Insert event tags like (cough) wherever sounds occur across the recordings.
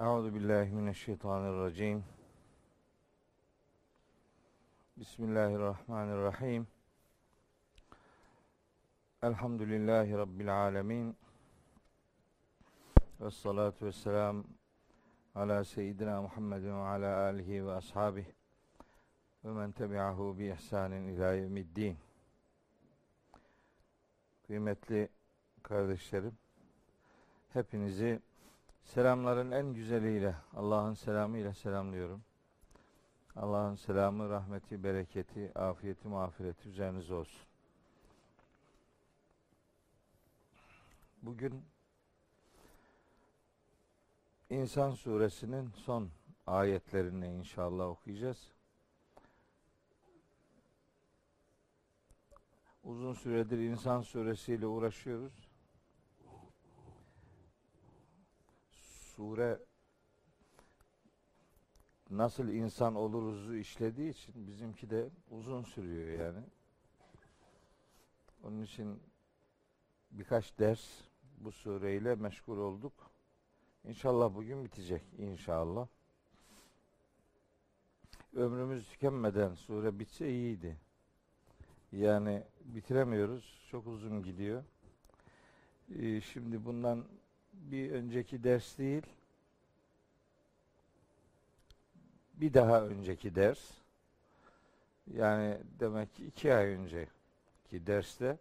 Euzu billahi mineşşeytanirracim. Bismillahirrahmanirrahim. Elhamdülillahi rabbil alamin. Ves salatu vesselam ala seyyidina Muhammedin ve ala alihi ve ashabihi ve men tebi'ahu bi ihsanin ila yevmiddin. Kıymetli kardeşlerim, hepinizi selamların en güzeliyle, Allah'ın selamıyla selamlıyorum. Allah'ın selamı, rahmeti, bereketi, afiyeti, mağfireti üzerinize olsun. Bugün İnsan suresinin son ayetlerini inşallah okuyacağız. Uzun süredir İnsan suresiyle uğraşıyoruz. Sure nasıl insan oluruzu işlediği için bizimki de uzun sürüyor yani. Onun için birkaç ders bu sureyle meşgul olduk. İnşallah bugün bitecek inşallah. Ömrümüz tükenmeden sure bitse iyiydi. Yani bitiremiyoruz. Çok uzun gidiyor. Ee, şimdi bundan bir önceki ders değil, bir daha önceki ders, yani demek ki iki ay önceki derste,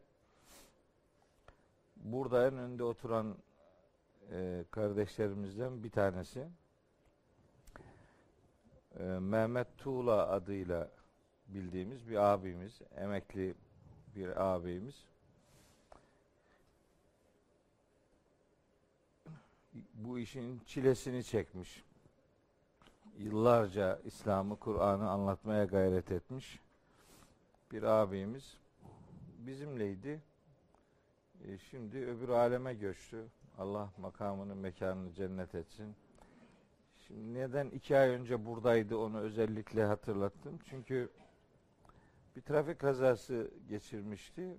burada en önde oturan e, kardeşlerimizden bir tanesi, e, Mehmet Tuğla adıyla bildiğimiz bir abimiz, emekli bir abimiz. Bu işin çilesini çekmiş. Yıllarca İslam'ı, Kur'an'ı anlatmaya gayret etmiş bir abimiz. Bizimleydi. E, şimdi öbür aleme göçtü. Allah makamını, mekanını cennet etsin. Şimdi neden iki ay önce buradaydı onu özellikle hatırlattım. Çünkü bir trafik kazası geçirmişti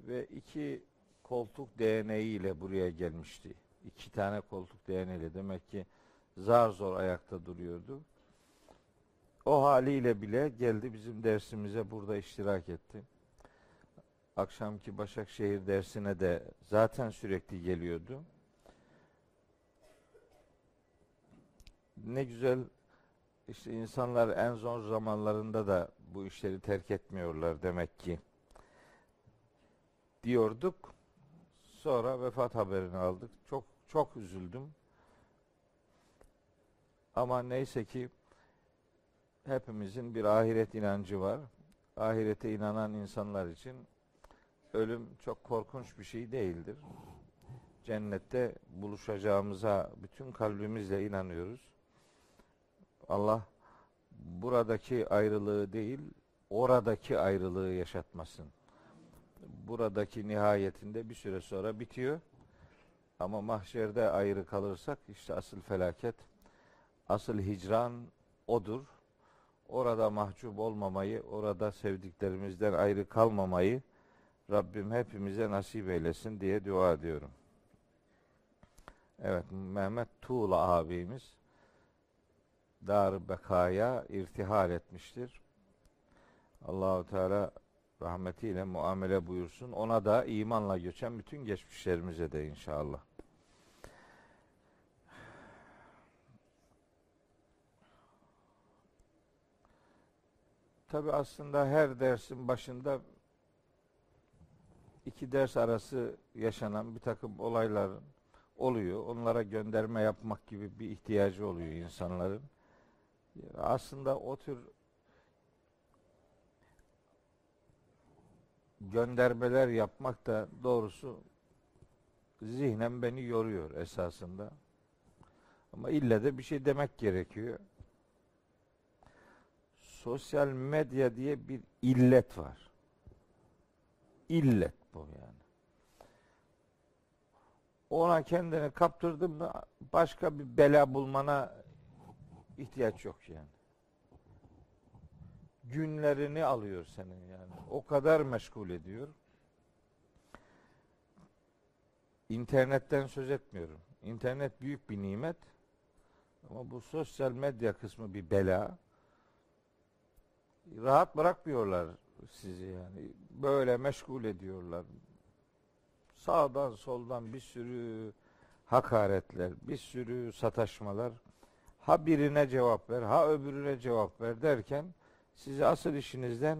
ve iki koltuk değneği ile buraya gelmişti. İki tane koltuk değneğiyle demek ki zar zor ayakta duruyordu. O haliyle bile geldi bizim dersimize burada iştirak etti. Akşamki Başakşehir dersine de zaten sürekli geliyordu. Ne güzel işte insanlar en zor zamanlarında da bu işleri terk etmiyorlar demek ki diyorduk. Sonra vefat haberini aldık. Çok çok üzüldüm. Ama neyse ki hepimizin bir ahiret inancı var. Ahirete inanan insanlar için ölüm çok korkunç bir şey değildir. Cennette buluşacağımıza bütün kalbimizle inanıyoruz. Allah buradaki ayrılığı değil, oradaki ayrılığı yaşatmasın. Buradaki nihayetinde bir süre sonra bitiyor. Ama mahşerde ayrı kalırsak işte asıl felaket, asıl hicran odur. Orada mahcup olmamayı, orada sevdiklerimizden ayrı kalmamayı Rabbim hepimize nasip eylesin diye dua ediyorum. Evet, Mehmet Tuğla abimiz dar bekaya irtihal etmiştir. Allahu Teala rahmetiyle muamele buyursun. Ona da imanla göçen bütün geçmişlerimize de inşallah. Tabi aslında her dersin başında iki ders arası yaşanan bir takım olayların oluyor. Onlara gönderme yapmak gibi bir ihtiyacı oluyor insanların. Aslında o tür göndermeler yapmak da doğrusu zihnen beni yoruyor esasında. Ama ille de bir şey demek gerekiyor. Sosyal medya diye bir illet var. İllet bu yani. Ona kendini kaptırdın mı başka bir bela bulmana ihtiyaç yok yani. Günlerini alıyor senin yani. O kadar meşgul ediyor. İnternetten söz etmiyorum. İnternet büyük bir nimet. Ama bu sosyal medya kısmı bir bela. Rahat bırakmıyorlar sizi yani. Böyle meşgul ediyorlar. Sağdan soldan bir sürü hakaretler, bir sürü sataşmalar. Ha birine cevap ver, ha öbürüne cevap ver derken sizi asıl işinizden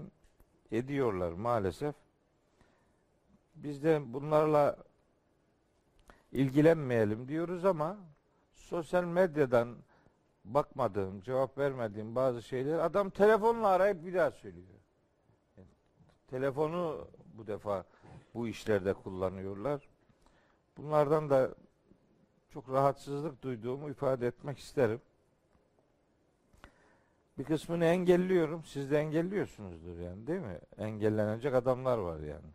ediyorlar maalesef. Biz de bunlarla ilgilenmeyelim diyoruz ama sosyal medyadan bakmadığım, cevap vermediğim bazı şeyler adam telefonla arayıp bir daha söylüyor. Yani telefonu bu defa bu işlerde kullanıyorlar. Bunlardan da çok rahatsızlık duyduğumu ifade etmek isterim. Bir kısmını engelliyorum. Siz de engelliyorsunuzdur yani değil mi? Engellenecek adamlar var yani.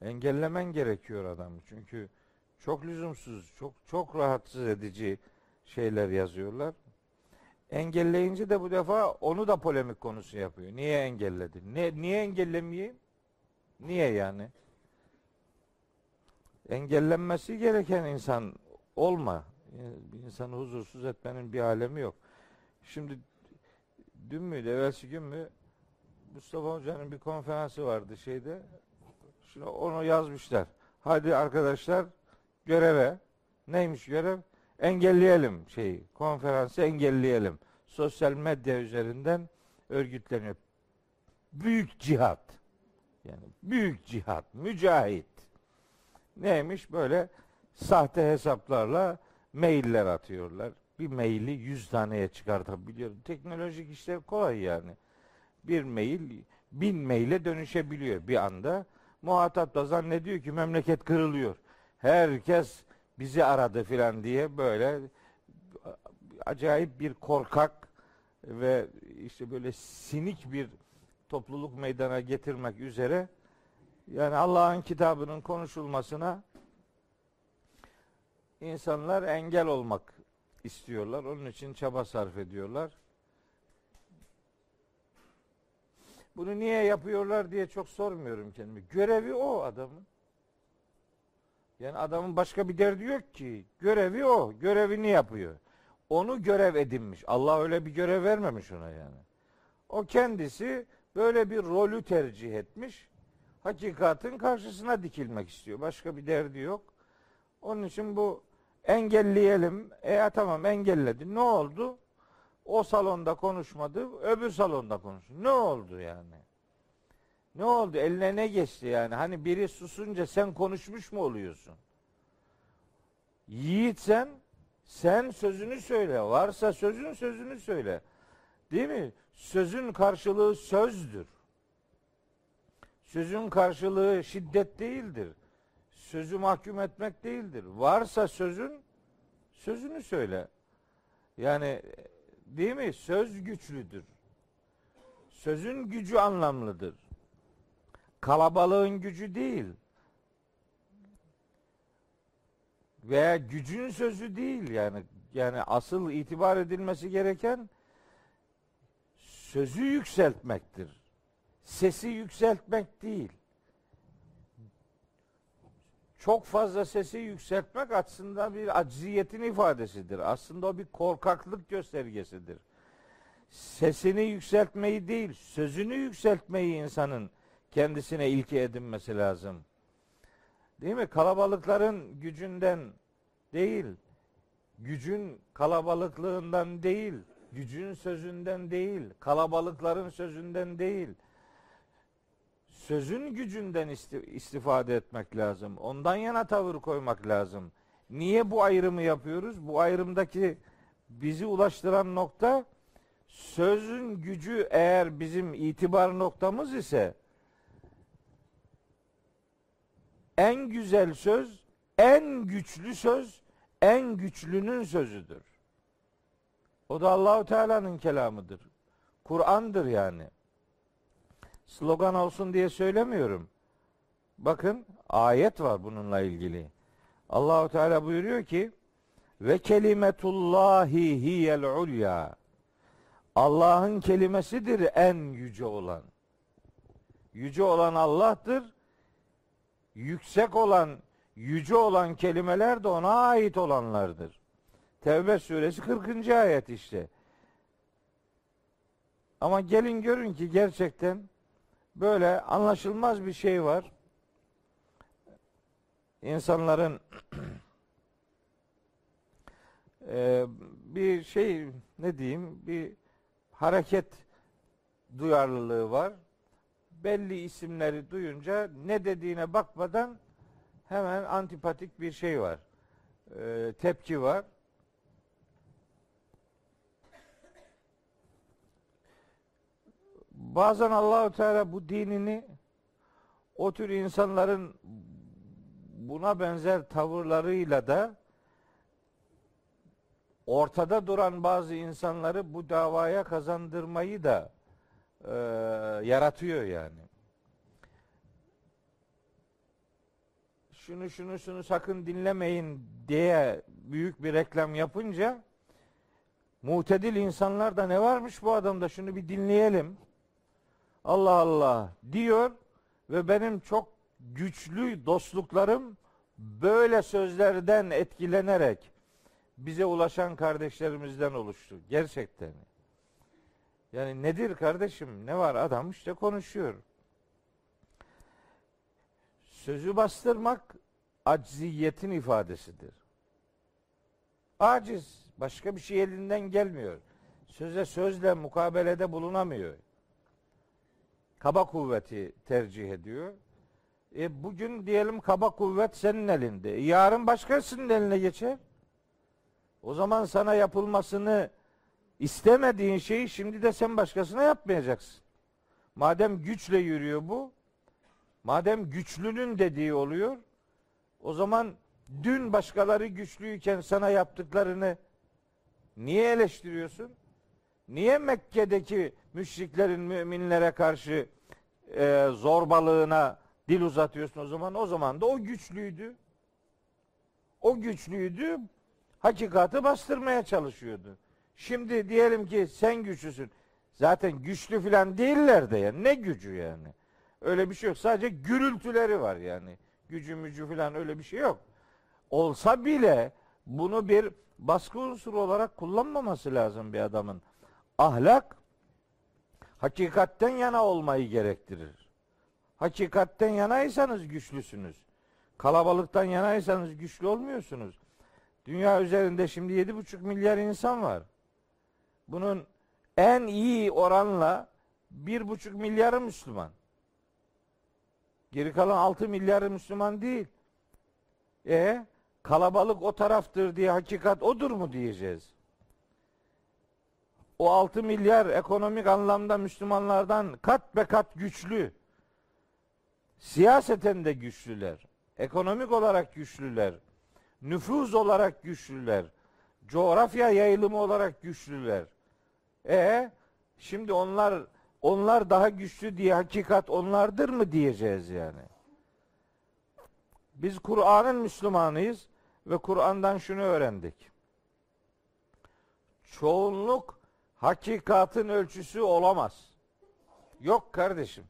Engellemen gerekiyor adamı. Çünkü çok lüzumsuz, çok çok rahatsız edici şeyler yazıyorlar. Engelleyince de bu defa onu da polemik konusu yapıyor. Niye engelledin? Ne, niye engellemeyeyim? Niye yani? Engellenmesi gereken insan olma. İnsanı huzursuz etmenin bir alemi yok. Şimdi dün müydü, evvelsi gün mü Mustafa Hoca'nın bir konferansı vardı şeyde. Şimdi onu yazmışlar. Hadi arkadaşlar göreve. Neymiş görev? Engelleyelim şeyi. Konferansı engelleyelim. Sosyal medya üzerinden örgütleniyor. Büyük cihat. Yani büyük cihat, mücahit. Neymiş böyle sahte hesaplarla mailler atıyorlar. Bir maili yüz taneye çıkartabiliyor. Teknolojik işler kolay yani. Bir mail bin maile dönüşebiliyor bir anda. Muhatap da zannediyor ki memleket kırılıyor. Herkes bizi aradı filan diye böyle acayip bir korkak ve işte böyle sinik bir topluluk meydana getirmek üzere yani Allah'ın kitabının konuşulmasına insanlar engel olmak istiyorlar. Onun için çaba sarf ediyorlar. Bunu niye yapıyorlar diye çok sormuyorum kendime. Görevi o adamın. Yani adamın başka bir derdi yok ki. Görevi o. Görevini yapıyor. Onu görev edinmiş. Allah öyle bir görev vermemiş ona yani. O kendisi böyle bir rolü tercih etmiş. Hakikatin karşısına dikilmek istiyor. Başka bir derdi yok. Onun için bu engelleyelim. E tamam engelledi. Ne oldu? O salonda konuşmadı, öbür salonda konuştu. Ne oldu yani? Ne oldu? Eline ne geçti yani? Hani biri susunca sen konuşmuş mu oluyorsun? Yiğit sen, sen sözünü söyle. Varsa sözün sözünü söyle. Değil mi? Sözün karşılığı sözdür. Sözün karşılığı şiddet değildir. Sözü mahkum etmek değildir. Varsa sözün sözünü söyle. Yani değil mi? Söz güçlüdür. Sözün gücü anlamlıdır. Kalabalığın gücü değil. Veya gücün sözü değil yani. Yani asıl itibar edilmesi gereken sözü yükseltmektir. Sesi yükseltmek değil. Çok fazla sesi yükseltmek aslında bir acziyetin ifadesidir. Aslında o bir korkaklık göstergesidir. Sesini yükseltmeyi değil, sözünü yükseltmeyi insanın kendisine ilke edinmesi lazım. Değil mi? Kalabalıkların gücünden değil, gücün kalabalıklığından değil, gücün sözünden değil, kalabalıkların sözünden değil. Sözün gücünden istifade etmek lazım. Ondan yana tavır koymak lazım. Niye bu ayrımı yapıyoruz? Bu ayrımdaki bizi ulaştıran nokta sözün gücü eğer bizim itibar noktamız ise en güzel söz, en güçlü söz, en güçlünün sözüdür. O da Allahu Teala'nın kelamıdır. Kur'an'dır yani. Slogan olsun diye söylemiyorum. Bakın ayet var bununla ilgili. Allahu Teala buyuruyor ki ve kelimetullahi hiyel ulya. Allah'ın kelimesidir en yüce olan. Yüce olan Allah'tır. Yüksek olan, yüce olan kelimeler de ona ait olanlardır. Tevbe suresi 40. ayet işte. Ama gelin görün ki gerçekten böyle anlaşılmaz bir şey var. İnsanların (clears throat) e, bir şey ne diyeyim bir hareket duyarlılığı var. Belli isimleri duyunca ne dediğine bakmadan hemen antipatik bir şey var. E, tepki var. Bazen Allahu Teala bu dinini o tür insanların buna benzer tavırlarıyla da ortada duran bazı insanları bu davaya kazandırmayı da e, yaratıyor yani. Şunu şunu şunu sakın dinlemeyin diye büyük bir reklam yapınca mutedil insanlar da ne varmış bu adamda şunu bir dinleyelim. Allah Allah diyor ve benim çok güçlü dostluklarım böyle sözlerden etkilenerek bize ulaşan kardeşlerimizden oluştu. Gerçekten. Yani nedir kardeşim? Ne var? Adam işte konuşuyor. Sözü bastırmak acziyetin ifadesidir. Aciz. Başka bir şey elinden gelmiyor. Söze sözle mukabelede bulunamıyor. Kaba kuvveti tercih ediyor. E bugün diyelim kaba kuvvet senin elinde. Yarın başkasının eline geçer. O zaman sana yapılmasını istemediğin şeyi şimdi de sen başkasına yapmayacaksın. Madem güçle yürüyor bu, madem güçlünün dediği oluyor, o zaman dün başkaları güçlüyken sana yaptıklarını niye eleştiriyorsun? Niye Mekke'deki müşriklerin müminlere karşı e, zorbalığına dil uzatıyorsun o zaman? O zaman da o güçlüydü. O güçlüydü. Hakikati bastırmaya çalışıyordu. Şimdi diyelim ki sen güçlüsün. Zaten güçlü filan değiller de yani. Ne gücü yani? Öyle bir şey yok. Sadece gürültüleri var yani. Gücü mücü filan öyle bir şey yok. Olsa bile bunu bir baskı unsuru olarak kullanmaması lazım bir adamın. Ahlak hakikatten yana olmayı gerektirir. Hakikatten yanaysanız güçlüsünüz. Kalabalıktan yanaysanız güçlü olmuyorsunuz. Dünya üzerinde şimdi 7,5 milyar insan var. Bunun en iyi oranla 1,5 milyarı Müslüman. Geri kalan 6 milyarı Müslüman değil. E kalabalık o taraftır diye hakikat odur mu diyeceğiz? O 6 milyar ekonomik anlamda Müslümanlardan kat be kat güçlü. Siyaseten de güçlüler. Ekonomik olarak güçlüler. Nüfuz olarak güçlüler. Coğrafya yayılımı olarak güçlüler. E şimdi onlar onlar daha güçlü diye hakikat onlardır mı diyeceğiz yani? Biz Kur'an'ın Müslümanıyız ve Kur'an'dan şunu öğrendik. Çoğunluk hakikatın ölçüsü olamaz. Yok kardeşim.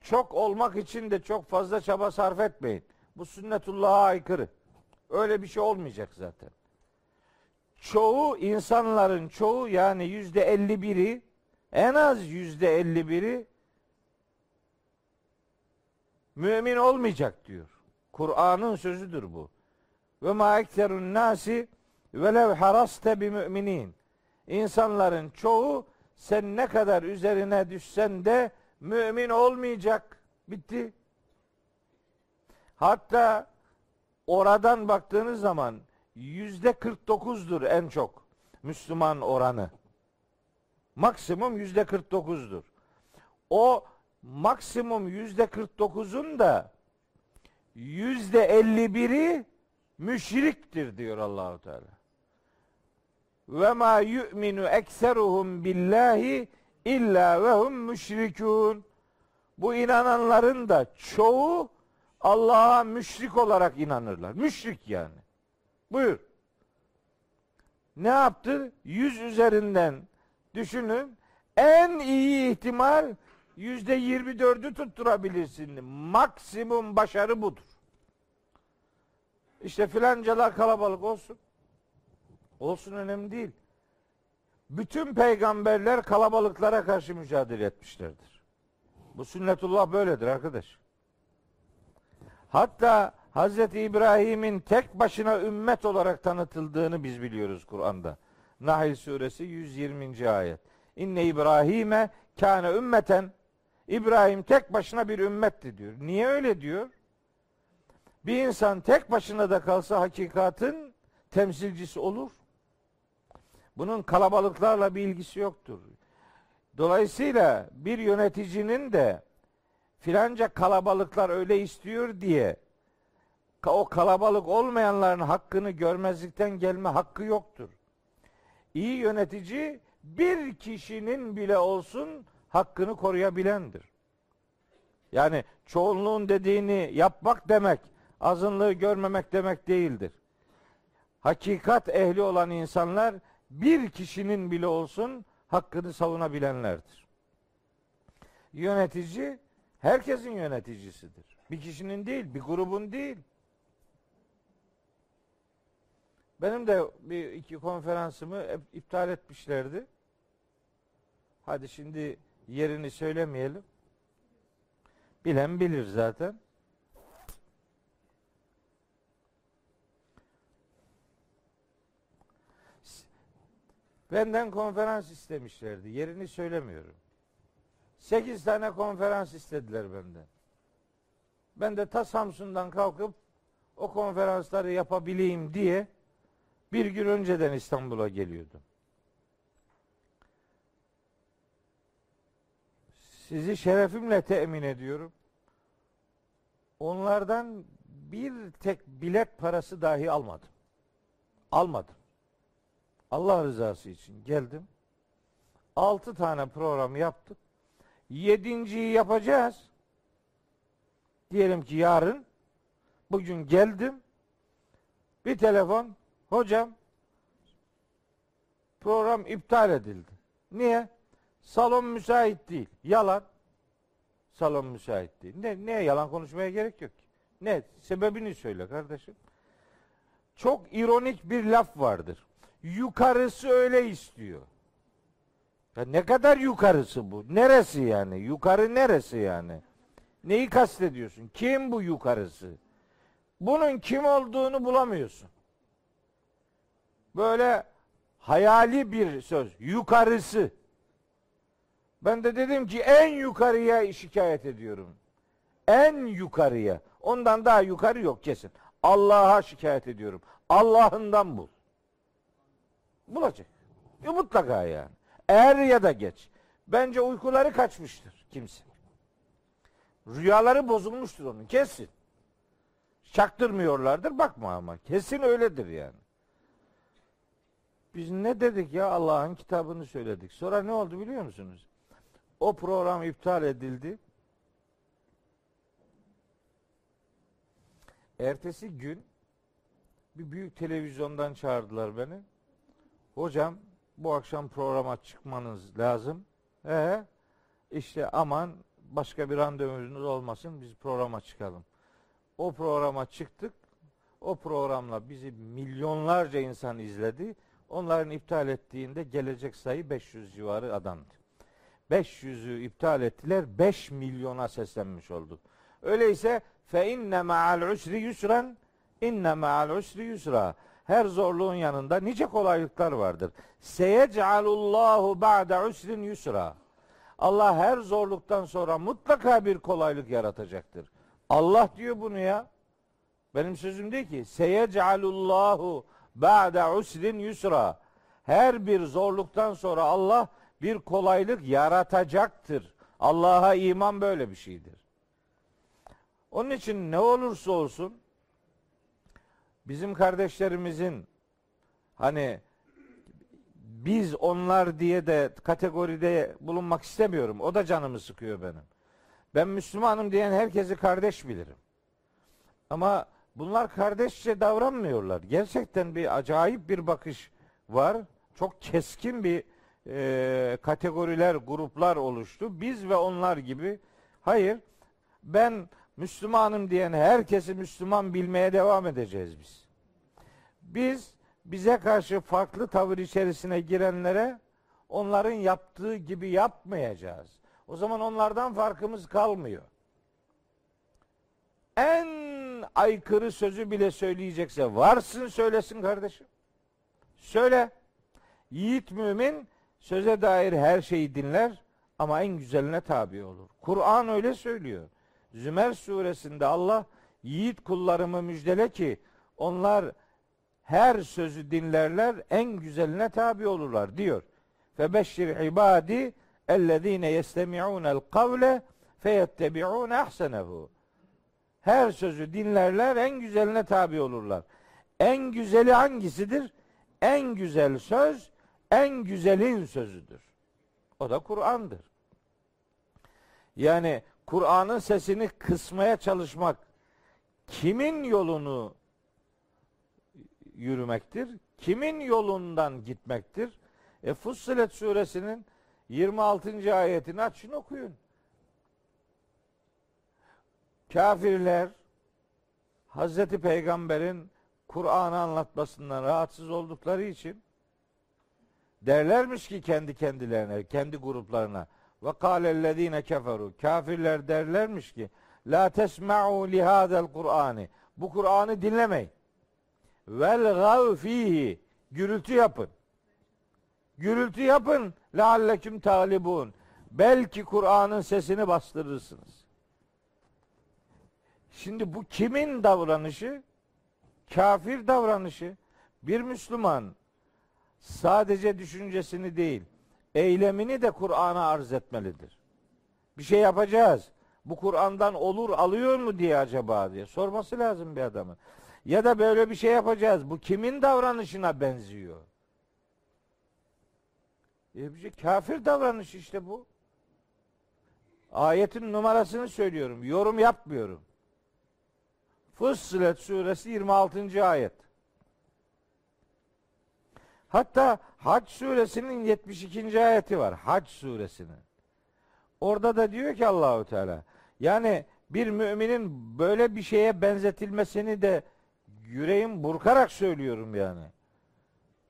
Çok olmak için de çok fazla çaba sarf etmeyin. Bu sünnetullah'a aykırı. Öyle bir şey olmayacak zaten. Çoğu insanların çoğu yani yüzde elli biri en az yüzde elli biri mümin olmayacak diyor. Kur'an'ın sözüdür bu. Ve ma ekserun nasi velev haraste bi müminin. İnsanların çoğu sen ne kadar üzerine düşsen de mümin olmayacak. Bitti. Hatta oradan baktığınız zaman yüzde 49'dur en çok Müslüman oranı. Maksimum yüzde 49'dur. O maksimum yüzde 49'un da yüzde 51'i müşriktir diyor Allahu Teala. Ve ma yu'minu ekseruhum billahi illa ve hum müşrikun. Bu inananların da çoğu Allah'a müşrik olarak inanırlar. Müşrik yani. Buyur. Ne yaptı? Yüz üzerinden düşünün. En iyi ihtimal yüzde yirmi dördü tutturabilirsin. Maksimum başarı budur. İşte filancalar kalabalık olsun. Olsun önemli değil. Bütün peygamberler kalabalıklara karşı mücadele etmişlerdir. Bu sünnetullah böyledir arkadaş. Hatta Hazreti İbrahim'in tek başına ümmet olarak tanıtıldığını biz biliyoruz Kur'an'da. Nahl suresi 120. ayet. İnne İbrahim'e kâne ümmeten İbrahim tek başına bir ümmetti diyor. Niye öyle diyor? Bir insan tek başına da kalsa hakikatin temsilcisi olur. Bunun kalabalıklarla bir ilgisi yoktur. Dolayısıyla bir yöneticinin de filanca kalabalıklar öyle istiyor diye o kalabalık olmayanların hakkını görmezlikten gelme hakkı yoktur. İyi yönetici bir kişinin bile olsun hakkını koruyabilendir. Yani çoğunluğun dediğini yapmak demek azınlığı görmemek demek değildir. Hakikat ehli olan insanlar bir kişinin bile olsun hakkını savunabilenlerdir. Yönetici herkesin yöneticisidir. Bir kişinin değil, bir grubun değil. Benim de bir iki konferansımı iptal etmişlerdi. Hadi şimdi yerini söylemeyelim. Bilen bilir zaten. Benden konferans istemişlerdi. Yerini söylemiyorum. Sekiz tane konferans istediler benden. Ben de ta Samsun'dan kalkıp o konferansları yapabileyim diye bir gün önceden İstanbul'a geliyordum. Sizi şerefimle temin ediyorum. Onlardan bir tek bilet parası dahi almadım. Almadım. Allah rızası için geldim. Altı tane program yaptık. Yedinciyi yapacağız. Diyelim ki yarın. Bugün geldim. Bir telefon. Hocam program iptal edildi. Niye? Salon müsait değil. Yalan. Salon müsait değil. Ne, neye yalan konuşmaya gerek yok ki. Ne? Sebebini söyle kardeşim. Çok ironik bir laf vardır. Yukarısı öyle istiyor. Ya ne kadar yukarısı bu? Neresi yani? Yukarı neresi yani? Neyi kastediyorsun? Kim bu yukarısı? Bunun kim olduğunu bulamıyorsun. Böyle hayali bir söz. Yukarısı. Ben de dedim ki en yukarıya şikayet ediyorum. En yukarıya. Ondan daha yukarı yok kesin. Allah'a şikayet ediyorum. Allah'ından bul. Bulacak. E, mutlaka yani. Er ya da geç. Bence uykuları kaçmıştır kimse. Rüyaları bozulmuştur onun kesin. Çaktırmıyorlardır bakma ama. Kesin öyledir yani. Biz ne dedik ya Allah'ın kitabını söyledik. Sonra ne oldu biliyor musunuz? O program iptal edildi. Ertesi gün bir büyük televizyondan çağırdılar beni. Hocam bu akşam programa çıkmanız lazım. E işte aman başka bir randevunuz olmasın biz programa çıkalım. O programa çıktık. O programla bizi milyonlarca insan izledi. Onların iptal ettiğinde gelecek sayı 500 civarı adamdı. 500'ü iptal ettiler. 5 milyona seslenmiş olduk. Öyleyse fe inne ma'al usri yusran inne ma'al usri yusra. Her zorluğun yanında nice kolaylıklar vardır. Seyec'alullahu ba'de usrin yusra. Allah her zorluktan sonra mutlaka bir kolaylık yaratacaktır. Allah diyor bunu ya. Benim sözüm değil ki. Seyec'alullahu ba'de usrin yusra. Her bir zorluktan sonra Allah bir kolaylık yaratacaktır. Allah'a iman böyle bir şeydir. Onun için ne olursa olsun bizim kardeşlerimizin hani biz onlar diye de kategoride bulunmak istemiyorum. O da canımı sıkıyor benim. Ben Müslümanım diyen herkesi kardeş bilirim. Ama bunlar kardeşçe davranmıyorlar. Gerçekten bir acayip bir bakış var. Çok keskin bir e, kategoriler, gruplar oluştu. Biz ve onlar gibi. Hayır, ben Müslümanım diyen herkesi Müslüman bilmeye devam edeceğiz biz. Biz bize karşı farklı tavır içerisine girenlere onların yaptığı gibi yapmayacağız. O zaman onlardan farkımız kalmıyor. En aykırı sözü bile söyleyecekse varsın söylesin kardeşim. Söyle. Yiğit mümin söze dair her şeyi dinler ama en güzeline tabi olur. Kur'an öyle söylüyor. Zümer suresinde Allah yiğit kullarımı müjdele ki onlar her sözü dinlerler en güzeline tabi olurlar diyor. Febeşşir ibadi ellezine yestemi'unel kavle feyettebi'un ahsenehu. Her sözü dinlerler en güzeline tabi olurlar. En güzeli hangisidir? En güzel söz en güzelin sözüdür. O da Kur'an'dır. Yani Kur'an'ın sesini kısmaya çalışmak kimin yolunu yürümektir? Kimin yolundan gitmektir? E Fussilet suresinin 26. ayetini açın okuyun. Kafirler Hazreti Peygamber'in Kur'an'ı anlatmasından rahatsız oldukları için derlermiş ki kendi kendilerine, kendi gruplarına ve kâlellezîne keferu kafirler derlermiş ki la tesma'u lihâzel Kur'ani bu Kur'an'ı dinlemeyin. Vel gav fihi gürültü yapın. Gürültü yapın lealleküm talibun. Belki Kur'an'ın sesini bastırırsınız. Şimdi bu kimin davranışı? Kafir davranışı. Bir Müslüman sadece düşüncesini değil, eylemini de Kur'an'a arz etmelidir. Bir şey yapacağız. Bu Kur'an'dan olur alıyor mu diye acaba diye sorması lazım bir adamın. Ya da böyle bir şey yapacağız. Bu kimin davranışına benziyor? E bir şey, kafir davranış işte bu. Ayetin numarasını söylüyorum. Yorum yapmıyorum. Fussilet suresi 26. ayet. Hatta Hac suresinin 72. ayeti var. Hac suresinin. Orada da diyor ki Allahu Teala yani bir müminin böyle bir şeye benzetilmesini de yüreğim burkarak söylüyorum yani.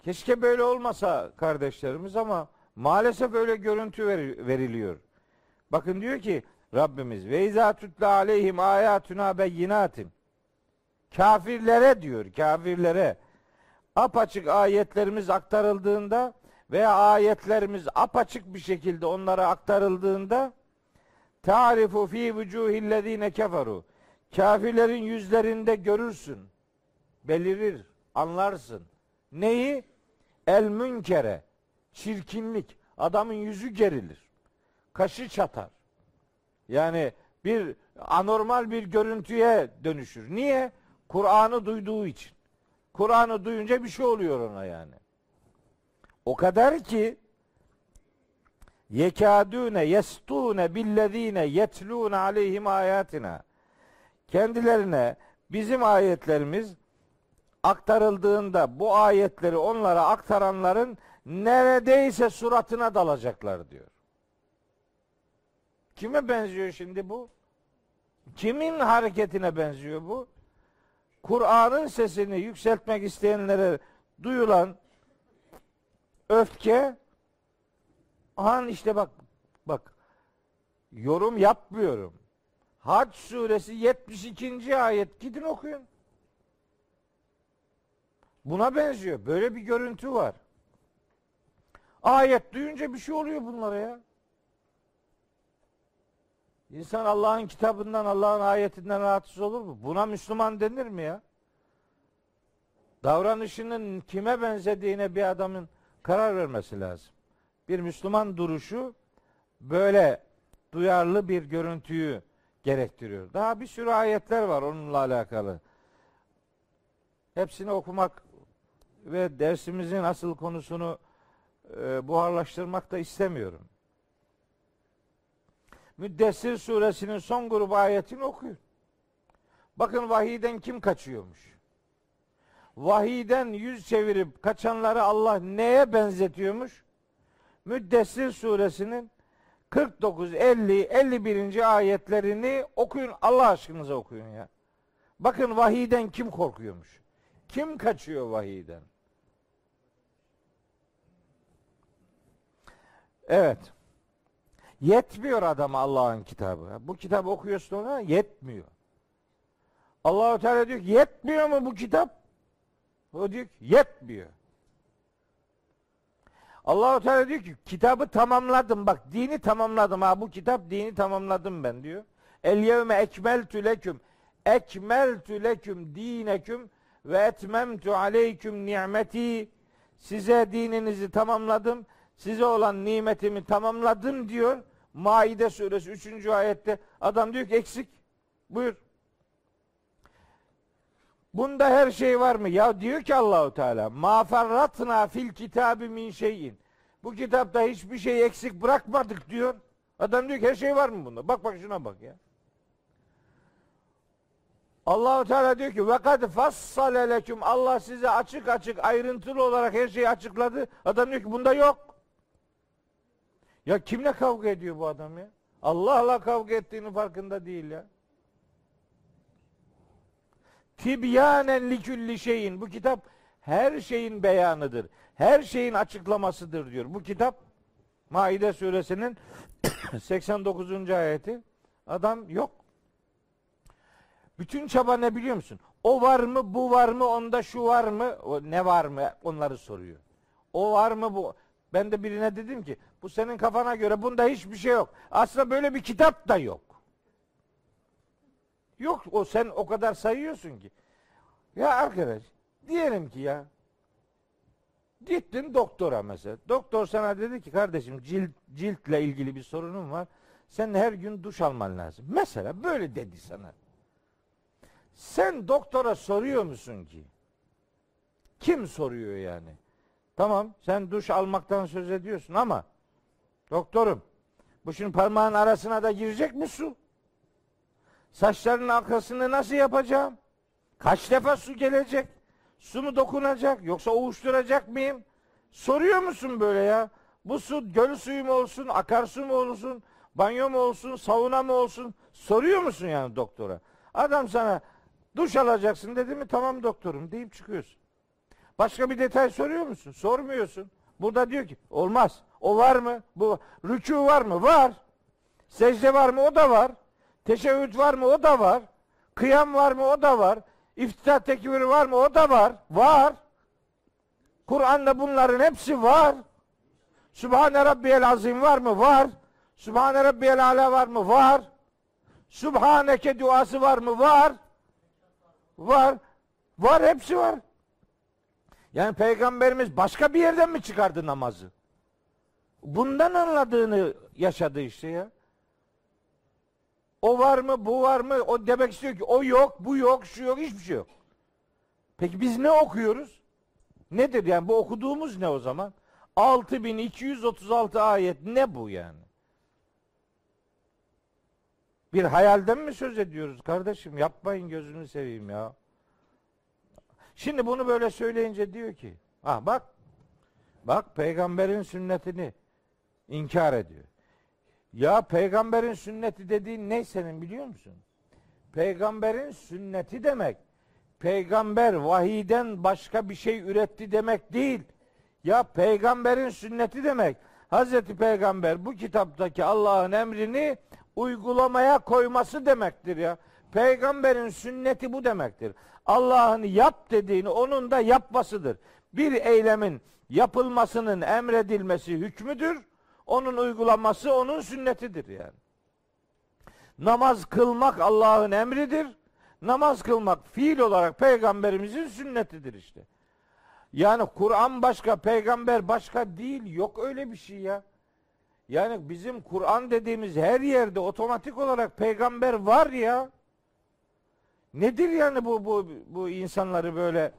Keşke böyle olmasa kardeşlerimiz ama maalesef öyle görüntü veriliyor. Bakın diyor ki Rabbimiz ve izâ tutla aleyhim ayatuna beyinatin. Kafirlere diyor, kafirlere. Apaçık ayetlerimiz aktarıldığında veya ayetlerimiz apaçık bir şekilde onlara aktarıldığında tarifu fi vucuhillezine keferu. Kafirlerin yüzlerinde görürsün belirir anlarsın. Neyi? El münkere çirkinlik. Adamın yüzü gerilir kaşı çatar. Yani bir anormal bir görüntüye dönüşür. Niye Kur'an'ı duyduğu için Kur'an'ı duyunca bir şey oluyor ona yani. O kadar ki yekadune yestune billezine yetlune aleyhim ayatina kendilerine bizim ayetlerimiz aktarıldığında bu ayetleri onlara aktaranların neredeyse suratına dalacaklar diyor. Kime benziyor şimdi bu? Kimin hareketine benziyor bu? Kur'an'ın sesini yükseltmek isteyenlere duyulan öfke an işte bak bak yorum yapmıyorum. Hac suresi 72. ayet gidin okuyun. Buna benziyor. Böyle bir görüntü var. Ayet duyunca bir şey oluyor bunlara ya. İnsan Allah'ın kitabından, Allah'ın ayetinden rahatsız olur mu? Buna Müslüman denir mi ya? Davranışının kime benzediğine bir adamın karar vermesi lazım. Bir Müslüman duruşu böyle duyarlı bir görüntüyü gerektiriyor. Daha bir sürü ayetler var onunla alakalı. Hepsini okumak ve dersimizin asıl konusunu e, buharlaştırmak da istemiyorum. Müddessir suresinin son grubu ayetini okuyun. Bakın vahiden kim kaçıyormuş? Vahiden yüz çevirip kaçanları Allah neye benzetiyormuş? Müddessir suresinin 49, 50, 51. ayetlerini okuyun. Allah aşkınıza okuyun ya. Bakın vahiden kim korkuyormuş? Kim kaçıyor vahiden? Evet. Yetmiyor adama Allah'ın kitabı. Bu kitabı okuyorsun ona yetmiyor. Allahu Teala diyor ki yetmiyor mu bu kitap? O diyor ki yetmiyor. Allahu Teala diyor ki kitabı tamamladım bak dini tamamladım ha bu kitap dini tamamladım ben diyor. El yevme ekmeltü leküm ekmeltü leküm dineküm ve etmemtu aleyküm nimeti size dininizi tamamladım size olan nimetimi tamamladım diyor. Maide suresi 3. ayette adam diyor ki eksik. Buyur. Bunda her şey var mı? Ya diyor ki Allahu Teala, "Ma farratna fil kitabi min şeyin." Bu kitapta hiçbir şey eksik bırakmadık diyor. Adam diyor ki her şey var mı bunda? Bak bak şuna bak ya. Allahu Teala diyor ki ve kad fassale Allah size açık açık ayrıntılı olarak her şeyi açıkladı. Adam diyor ki bunda yok. Ya kimle kavga ediyor bu adam ya? Allah'la kavga ettiğinin farkında değil ya. Tibyanen likülli şeyin. Bu kitap her şeyin beyanıdır. Her şeyin açıklamasıdır diyor. Bu kitap Maide suresinin (coughs) 89. ayeti. Adam yok. Bütün çaba ne biliyor musun? O var mı, bu var mı, onda şu var mı, ne var mı onları soruyor. O var mı bu? Ben de birine dedim ki bu senin kafana göre bunda hiçbir şey yok. Aslında böyle bir kitap da yok. Yok o sen o kadar sayıyorsun ki. Ya arkadaş diyelim ki ya gittin doktora mesela. Doktor sana dedi ki kardeşim cilt, ciltle ilgili bir sorunun var. Sen her gün duş alman lazım. Mesela böyle dedi sana. Sen doktora soruyor musun ki? Kim soruyor yani? Tamam sen duş almaktan söz ediyorsun ama doktorum bu şimdi parmağın arasına da girecek mi su? Saçların arkasını nasıl yapacağım? Kaç defa su gelecek? Su mu dokunacak yoksa ovuşturacak mıyım? Soruyor musun böyle ya? Bu su göl suyu mu olsun, akarsu mu olsun, banyo mu olsun, sauna mı olsun? Soruyor musun yani doktora? Adam sana duş alacaksın dedi mi tamam doktorum deyip çıkıyorsun. Başka bir detay soruyor musun? Sormuyorsun. Burada diyor ki olmaz. O var mı? Bu rükû var mı? Var. Secde var mı? O da var. Teşebbüt var mı? O da var. Kıyam var mı? O da var. İftitah tekbiri var mı? O da var. Var. Kur'an'da bunların hepsi var. Sübhane Rabbiyel Azim var mı? Var. Sübhane Rabbiyel Ala var mı? Var. Sübhaneke duası var mı? Var. Var. Var hepsi var. Yani peygamberimiz başka bir yerden mi çıkardı namazı? Bundan anladığını yaşadı işte ya. O var mı, bu var mı? O demek istiyor ki o yok, bu yok, şu yok, hiçbir şey yok. Peki biz ne okuyoruz? Nedir yani bu okuduğumuz ne o zaman? 6236 ayet ne bu yani? Bir hayalden mi söz ediyoruz kardeşim? Yapmayın gözünü seveyim ya. Şimdi bunu böyle söyleyince diyor ki, ah bak, bak peygamberin sünnetini inkar ediyor. Ya peygamberin sünneti dediğin ne senin biliyor musun? Peygamberin sünneti demek, peygamber vahiden başka bir şey üretti demek değil. Ya peygamberin sünneti demek, Hazreti Peygamber bu kitaptaki Allah'ın emrini uygulamaya koyması demektir ya. Peygamberin sünneti bu demektir. Allah'ın yap dediğini onun da yapmasıdır. Bir eylemin yapılmasının emredilmesi hükmüdür. Onun uygulaması onun sünnetidir yani. Namaz kılmak Allah'ın emridir. Namaz kılmak fiil olarak peygamberimizin sünnetidir işte. Yani Kur'an başka, peygamber başka değil. Yok öyle bir şey ya. Yani bizim Kur'an dediğimiz her yerde otomatik olarak peygamber var ya. Nedir yani bu bu bu insanları böyle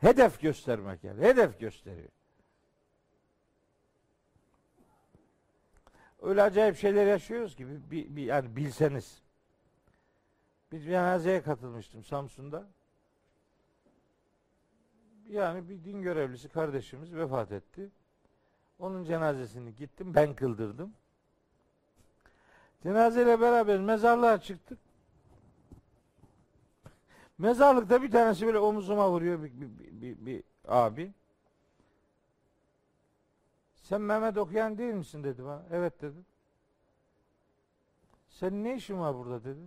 hedef göstermek yani. Hedef gösteriyor. Öyle acayip şeyler yaşıyoruz ki bir, bir, yani bilseniz. Bir cenazeye katılmıştım Samsun'da. Yani bir din görevlisi kardeşimiz vefat etti. Onun cenazesini gittim ben kıldırdım. Cenazeyle beraber mezarlığa çıktık. Mezarlıkta bir tanesi böyle omuzuma vuruyor bir, bir, bir, bir abi. Sen Mehmet okuyan değil misin dedi bana. Evet dedim. Senin ne işin var burada dedi.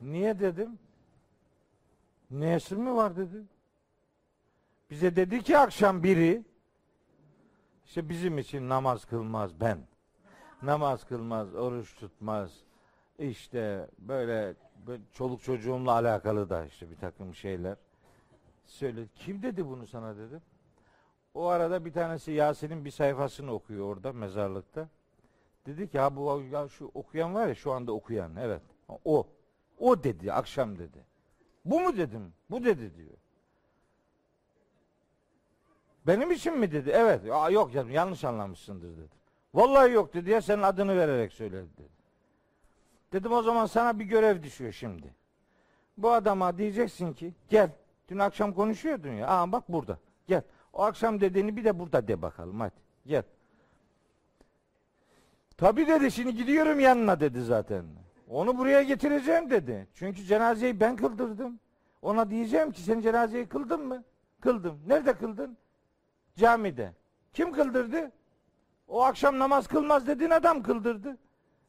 Niye dedim? Neyesi mi var dedi. Bize dedi ki akşam biri işte bizim için namaz kılmaz ben. Namaz kılmaz, oruç tutmaz. İşte böyle, böyle çoluk çocuğumla alakalı da işte bir takım şeyler. Söyledi. Kim dedi bunu sana dedim. O arada bir tanesi Yasin'in bir sayfasını okuyor orada mezarlıkta. Dedi ki ha bu ya şu okuyan var ya şu anda okuyan evet. O. O dedi akşam dedi. Bu mu dedim? Bu dedi diyor. Benim için mi dedi? Evet. Aa, yok canım yanlış anlamışsındır dedi. Vallahi yok dedi ya senin adını vererek söyledi dedi. Dedim o zaman sana bir görev düşüyor şimdi. Bu adama diyeceksin ki gel. Dün akşam konuşuyordun ya. Aa bak burada. Gel. O akşam dediğini bir de burada de bakalım hadi. Gel. Tabi dedi şimdi gidiyorum yanına dedi zaten. Onu buraya getireceğim dedi. Çünkü cenazeyi ben kıldırdım. Ona diyeceğim ki sen cenazeyi kıldın mı? Kıldım. Nerede kıldın? Camide. Kim kıldırdı? O akşam namaz kılmaz dediğin adam kıldırdı.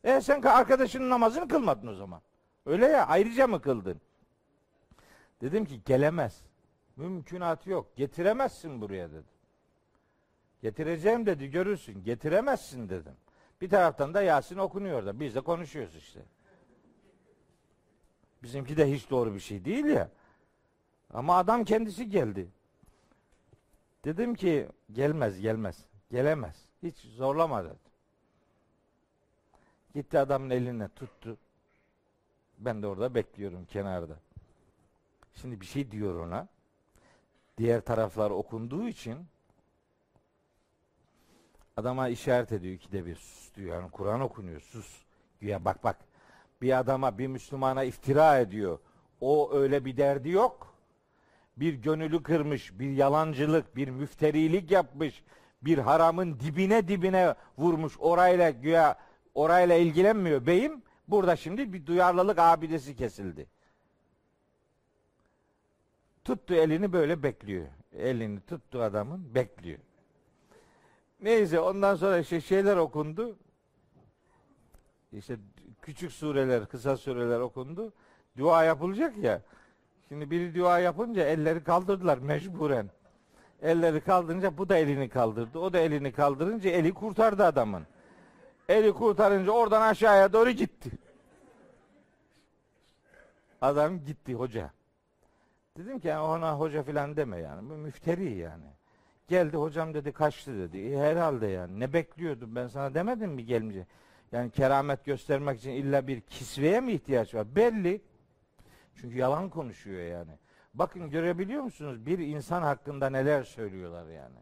E sen arkadaşının namazını kılmadın o zaman. Öyle ya ayrıca mı kıldın? Dedim ki gelemez. Mümkünatı yok. Getiremezsin buraya dedi. Getireceğim dedi görürsün. Getiremezsin dedim. Bir taraftan da Yasin okunuyor da. Biz de konuşuyoruz işte. Bizimki de hiç doğru bir şey değil ya. Ama adam kendisi geldi. Dedim ki gelmez gelmez. Gelemez. Hiç zorlama dedim. Gitti adamın eline tuttu. Ben de orada bekliyorum kenarda. Şimdi bir şey diyor ona. Diğer taraflar okunduğu için adama işaret ediyor ki de bir sus diyor. Yani Kur'an okunuyor sus. Güya bak bak bir adama bir Müslümana iftira ediyor. O öyle bir derdi yok. Bir gönülü kırmış, bir yalancılık, bir müfterilik yapmış, bir haramın dibine dibine vurmuş orayla güya orayla ilgilenmiyor beyim. Burada şimdi bir duyarlılık abidesi kesildi. Tuttu elini böyle bekliyor. Elini tuttu adamın bekliyor. Neyse ondan sonra işte şeyler okundu. İşte küçük sureler, kısa sureler okundu. Dua yapılacak ya. Şimdi biri dua yapınca elleri kaldırdılar mecburen. Elleri kaldırınca bu da elini kaldırdı. O da elini kaldırınca eli kurtardı adamın. Eli kurtarınca oradan aşağıya doğru gitti. Adam gitti hoca. Dedim ki yani ona hoca filan deme yani. Bu müfteri yani. Geldi hocam dedi kaçtı dedi. E, herhalde yani. Ne bekliyordum ben sana demedim mi gelmeyecek. Yani keramet göstermek için illa bir kisveye mi ihtiyaç var? Belli. Çünkü yalan konuşuyor yani. Bakın görebiliyor musunuz? Bir insan hakkında neler söylüyorlar yani.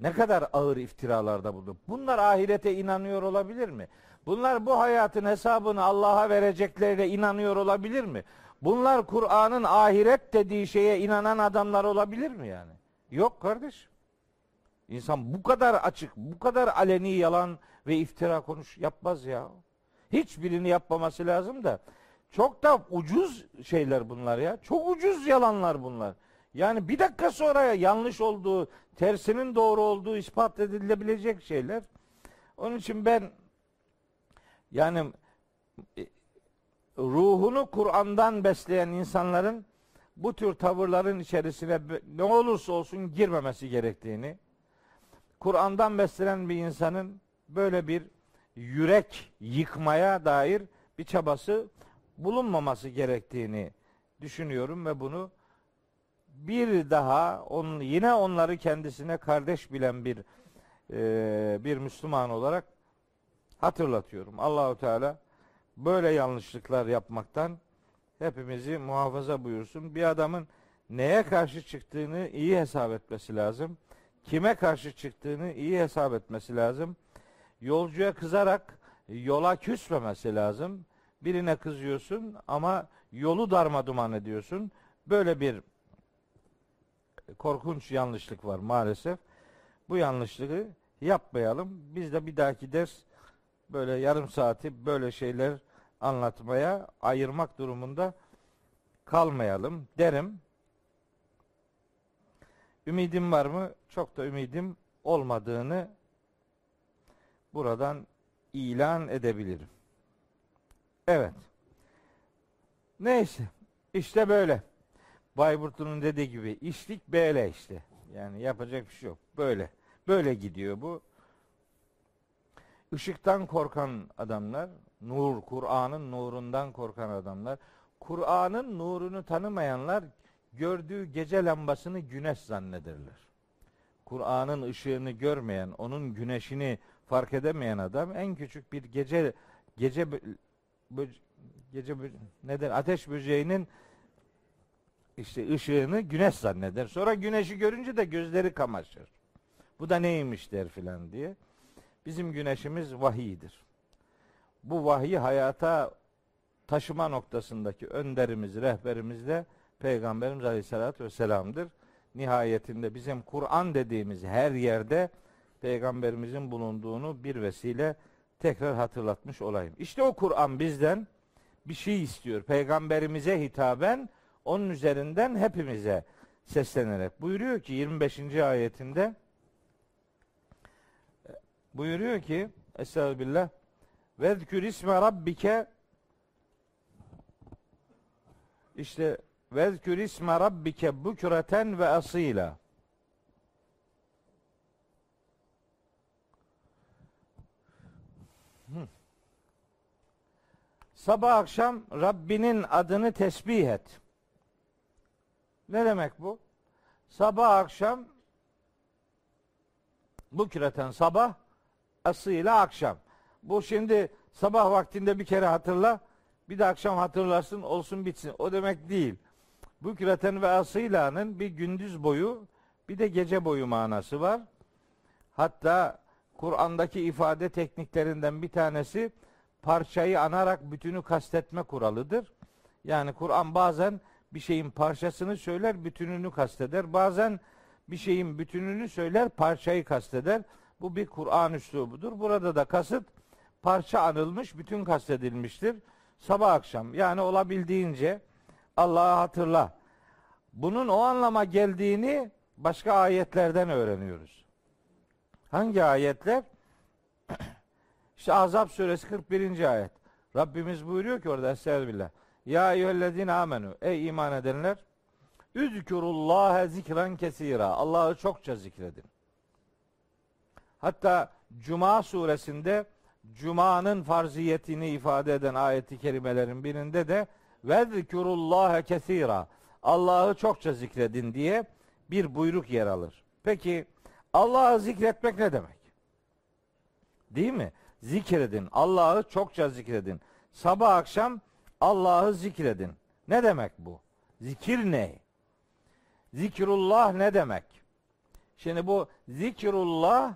Ne kadar ağır iftiralarda bulundu. Bunlar ahirete inanıyor olabilir mi? Bunlar bu hayatın hesabını Allah'a vereceklerine inanıyor olabilir mi? Bunlar Kur'an'ın ahiret dediği şeye inanan adamlar olabilir mi yani? Yok kardeş. İnsan bu kadar açık, bu kadar aleni yalan ve iftira konuş yapmaz ya. Hiçbirini yapmaması lazım da. Çok da ucuz şeyler bunlar ya. Çok ucuz yalanlar bunlar. Yani bir dakika sonra yanlış olduğu, tersinin doğru olduğu ispat edilebilecek şeyler. Onun için ben yani e, ruhunu Kur'an'dan besleyen insanların bu tür tavırların içerisine ne olursa olsun girmemesi gerektiğini, Kur'an'dan beslenen bir insanın böyle bir yürek yıkmaya dair bir çabası bulunmaması gerektiğini düşünüyorum ve bunu bir daha on, yine onları kendisine kardeş bilen bir e, bir Müslüman olarak hatırlatıyorum. Allahu Teala böyle yanlışlıklar yapmaktan hepimizi muhafaza buyursun. Bir adamın neye karşı çıktığını iyi hesap etmesi lazım. Kime karşı çıktığını iyi hesap etmesi lazım. Yolcuya kızarak yola küsmemesi lazım. Birine kızıyorsun ama yolu darma duman ediyorsun. Böyle bir korkunç yanlışlık var maalesef. Bu yanlışlığı yapmayalım. Biz de bir dahaki ders böyle yarım saati böyle şeyler anlatmaya ayırmak durumunda kalmayalım derim. Ümidim var mı? Çok da ümidim olmadığını buradan ilan edebilirim. Evet. Neyse. İşte böyle. Bayburt'un dediği gibi işlik böyle işte. Yani yapacak bir şey yok. Böyle. Böyle gidiyor bu. Işıktan korkan adamlar, nur, Kur'an'ın nurundan korkan adamlar, Kur'an'ın nurunu tanımayanlar gördüğü gece lambasını güneş zannederler. Kur'an'ın ışığını görmeyen, onun güneşini fark edemeyen adam en küçük bir gece gece gece neden ateş böceğinin işte ışığını güneş zanneder. Sonra güneşi görünce de gözleri kamaşır. Bu da neymiş der filan diye. Bizim güneşimiz vahiydir. Bu vahyi hayata taşıma noktasındaki önderimiz, rehberimiz de Peygamberimiz Aleyhisselatü Vesselam'dır. Nihayetinde bizim Kur'an dediğimiz her yerde Peygamberimizin bulunduğunu bir vesile tekrar hatırlatmış olayım. İşte o Kur'an bizden bir şey istiyor. Peygamberimize hitaben onun üzerinden hepimize seslenerek. Buyuruyor ki 25. ayetinde buyuruyor ki Estağfirullah Vezkür isme rabbike işte vezkür isme rabbike bukreten ve asila Sabah akşam Rabbinin adını tesbih et. Ne demek bu? Sabah akşam bu küreten sabah asıyla akşam. Bu şimdi sabah vaktinde bir kere hatırla bir de akşam hatırlarsın olsun bitsin. O demek değil. Bu küreten ve asıyla'nın bir gündüz boyu bir de gece boyu manası var. Hatta Kur'an'daki ifade tekniklerinden bir tanesi parçayı anarak bütünü kastetme kuralıdır. Yani Kur'an bazen bir şeyin parçasını söyler, bütününü kasteder. Bazen bir şeyin bütününü söyler, parçayı kasteder. Bu bir Kur'an üslubudur. Burada da kasıt parça anılmış, bütün kastedilmiştir. Sabah akşam yani olabildiğince Allah'ı hatırla. Bunun o anlama geldiğini başka ayetlerden öğreniyoruz. Hangi ayetler? İşte Azap suresi 41. ayet. Rabbimiz buyuruyor ki orada Estağfirullah. Ya eyyühellezine amenu. Ey iman edenler. Üzkürullâhe zikran kesira. Allah'ı çokça zikredin. Hatta Cuma suresinde Cuma'nın farziyetini ifade eden ayeti kerimelerin birinde de ve zikrullâhe kesira. Allah'ı çokça zikredin diye bir buyruk yer alır. Peki Allah'ı zikretmek ne demek? Değil mi? Zikredin. Allah'ı çokça zikredin. Sabah akşam Allah'ı zikredin. Ne demek bu? Zikir ne? Zikrullah ne demek? Şimdi bu zikrullah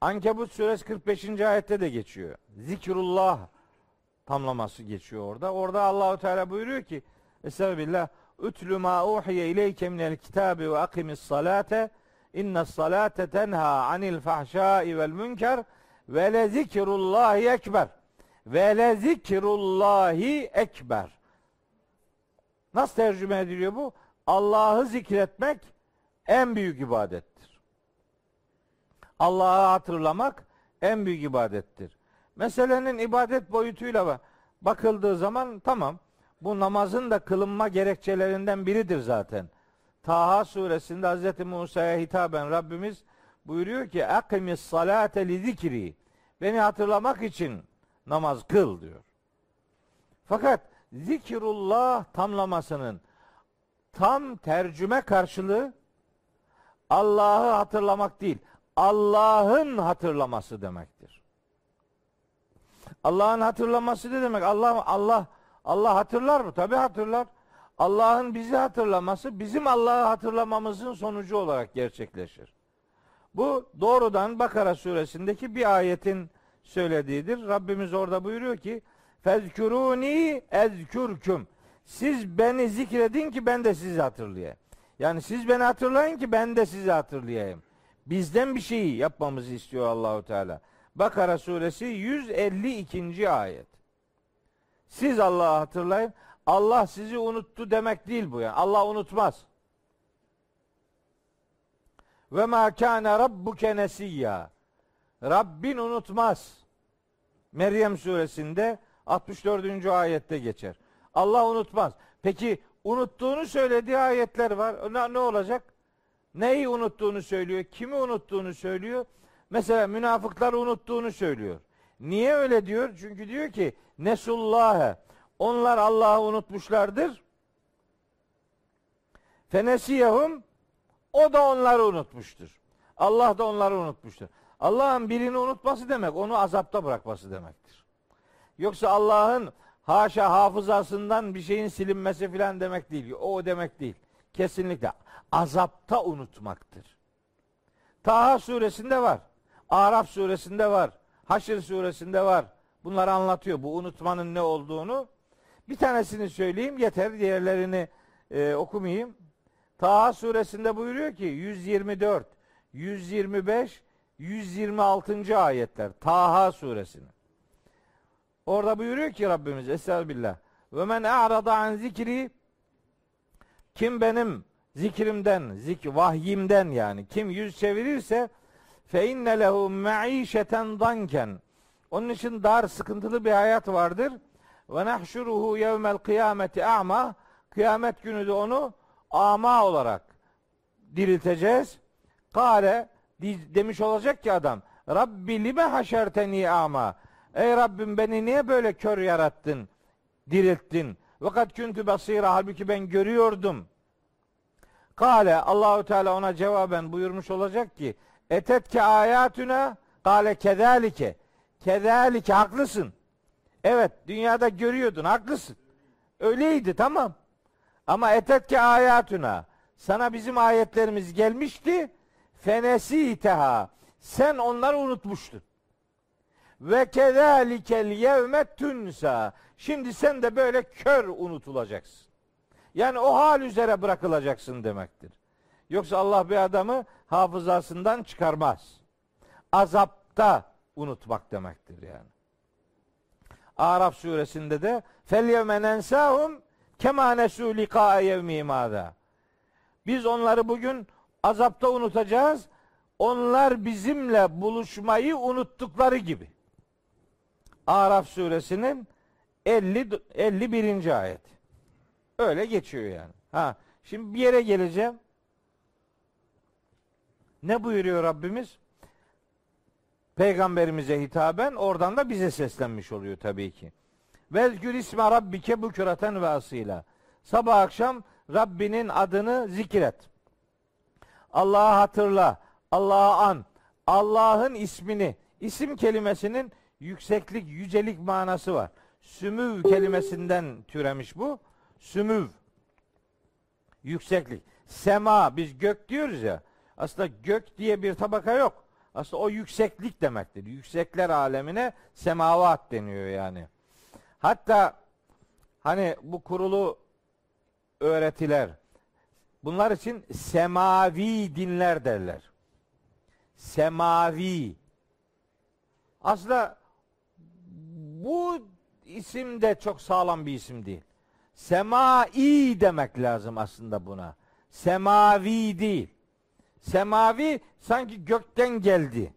Ankebut suresi 45. ayette de geçiyor. Zikrullah tamlaması geçiyor orada. Orada Allahu Teala buyuruyor ki Estağfirullah Ütlü ma uhiye ileyke minel kitabi ve akimis salate inne salate tenha anil fahşai vel münker ve le zikrullahi ekber ve le zikrullahi ekber. Nasıl tercüme ediliyor bu? Allah'ı zikretmek en büyük ibadettir. Allah'ı hatırlamak en büyük ibadettir. Meselenin ibadet boyutuyla bakıldığı zaman tamam bu namazın da kılınma gerekçelerinden biridir zaten. Taha suresinde Hz. Musa'ya hitaben Rabbimiz buyuruyor ki akimis salate li beni hatırlamak için namaz kıl diyor. Fakat zikrullah tamlamasının tam tercüme karşılığı Allah'ı hatırlamak değil, Allah'ın hatırlaması demektir. Allah'ın hatırlaması ne demek? Allah Allah Allah hatırlar mı? Tabi hatırlar. Allah'ın bizi hatırlaması bizim Allah'ı hatırlamamızın sonucu olarak gerçekleşir. Bu doğrudan Bakara suresindeki bir ayetin söylediğidir. Rabbimiz orada buyuruyor ki Fezkuruni ezkürküm. Siz beni zikredin ki ben de sizi hatırlayayım. Yani siz beni hatırlayın ki ben de sizi hatırlayayım. Bizden bir şeyi yapmamızı istiyor Allahu Teala. Bakara suresi 152. ayet. Siz Allah'ı hatırlayın. Allah sizi unuttu demek değil bu yani. Allah unutmaz. Ve ma kana rabbuke nesiyya. Rabbin unutmaz. Meryem suresinde 64. ayette geçer. Allah unutmaz. Peki unuttuğunu söylediği ayetler var. Ne, ne olacak? Neyi unuttuğunu söylüyor? Kimi unuttuğunu söylüyor? Mesela münafıklar unuttuğunu söylüyor. Niye öyle diyor? Çünkü diyor ki Nesullâhe. Onlar Allah'ı unutmuşlardır. Fenesiyehum o da onları unutmuştur. Allah da onları unutmuştur. Allah'ın birini unutması demek onu azapta bırakması demektir. Yoksa Allah'ın haşa hafızasından bir şeyin silinmesi filan demek değil. O demek değil. Kesinlikle azapta unutmaktır. Taha suresinde var. Araf suresinde var. Haşr suresinde var. Bunları anlatıyor bu unutmanın ne olduğunu. Bir tanesini söyleyeyim yeter. Diğerlerini e, okumayayım. Taha suresinde buyuruyor ki 124, 125, 126. ayetler. Taha suresinin. Orada buyuruyor ki Rabbimiz Estağfirullah. Ve men a'rada an zikri kim benim zikrimden, zik vahyimden yani kim yüz çevirirse fe inne lehu maişeten danken onun için dar sıkıntılı bir hayat vardır. Ve nahşuruhu yevmel kıyameti a'ma kıyamet günü de onu ama olarak dirilteceğiz. Kale demiş olacak ki adam Rabbi lime haşerteni ama Ey Rabbim beni niye böyle kör yarattın, dirilttin? Vakat küntü basira halbuki ben görüyordum. Kale Allahu Teala ona cevaben buyurmuş olacak ki etetke ayatuna kale kedalike kedalike haklısın. Evet dünyada görüyordun haklısın. Öyleydi tamam. Ama etetke ayatuna sana bizim ayetlerimiz gelmişti. Fenesi iteha. Sen onları unutmuştun. Ve kezalikel yevme tunsa. Şimdi sen de böyle kör unutulacaksın. Yani o hal üzere bırakılacaksın demektir. Yoksa Allah bir adamı hafızasından çıkarmaz. Azapta unutmak demektir yani. Araf suresinde de fel yevme nensahum kema nesu liqa yevmi Biz onları bugün azapta unutacağız. Onlar bizimle buluşmayı unuttukları gibi. Araf suresinin 50 51. ayet. Öyle geçiyor yani. Ha, şimdi bir yere geleceğim. Ne buyuruyor Rabbimiz? Peygamberimize hitaben oradan da bize seslenmiş oluyor tabii ki. Vezkür isme rabbike büküreten ve asıyla. Sabah akşam Rabbinin adını zikret. Allah'ı hatırla. Allah'ı an. Allah'ın ismini. isim kelimesinin yükseklik, yücelik manası var. Sümüv kelimesinden türemiş bu. Sümüv. Yükseklik. Sema biz gök diyoruz ya. Aslında gök diye bir tabaka yok. Aslında o yükseklik demektir. Yüksekler alemine semavat deniyor yani. Hatta hani bu kurulu öğretiler bunlar için semavi dinler derler. Semavi. Aslında bu isim de çok sağlam bir isim değil. Semai demek lazım aslında buna. Semavi değil. Semavi sanki gökten geldi.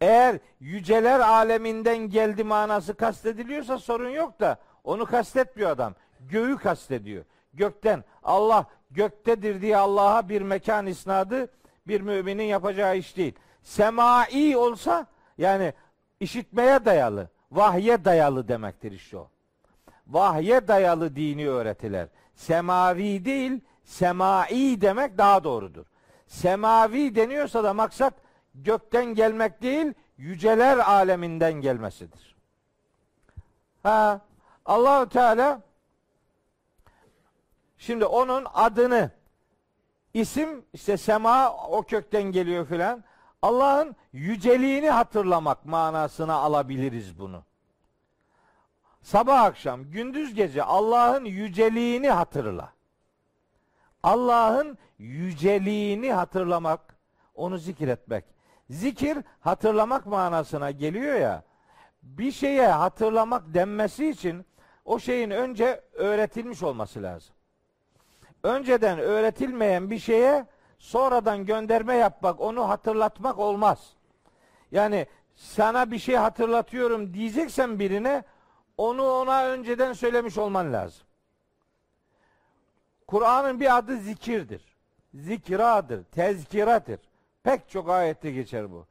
Eğer yüceler aleminden geldi manası kastediliyorsa sorun yok da onu kastetmiyor adam. Göğü kastediyor. Gökten Allah göktedir diye Allah'a bir mekan isnadı bir müminin yapacağı iş değil. Semai olsa yani işitmeye dayalı, vahye dayalı demektir işte o. Vahye dayalı dini öğretiler. Semavi değil, semai demek daha doğrudur. Semavi deniyorsa da maksat gökten gelmek değil, yüceler aleminden gelmesidir. Ha, Allahu Teala şimdi onun adını isim işte sema o kökten geliyor filan. Allah'ın yüceliğini hatırlamak manasına alabiliriz bunu. Sabah akşam, gündüz gece Allah'ın yüceliğini hatırla. Allah'ın yüceliğini hatırlamak, onu zikretmek. Zikir hatırlamak manasına geliyor ya. Bir şeye hatırlamak denmesi için o şeyin önce öğretilmiş olması lazım. Önceden öğretilmeyen bir şeye sonradan gönderme yapmak, onu hatırlatmak olmaz. Yani sana bir şey hatırlatıyorum diyeceksen birine onu ona önceden söylemiş olman lazım. Kur'an'ın bir adı zikirdir. Zikradır, tezkiradır. Pek çok ayette geçer bu.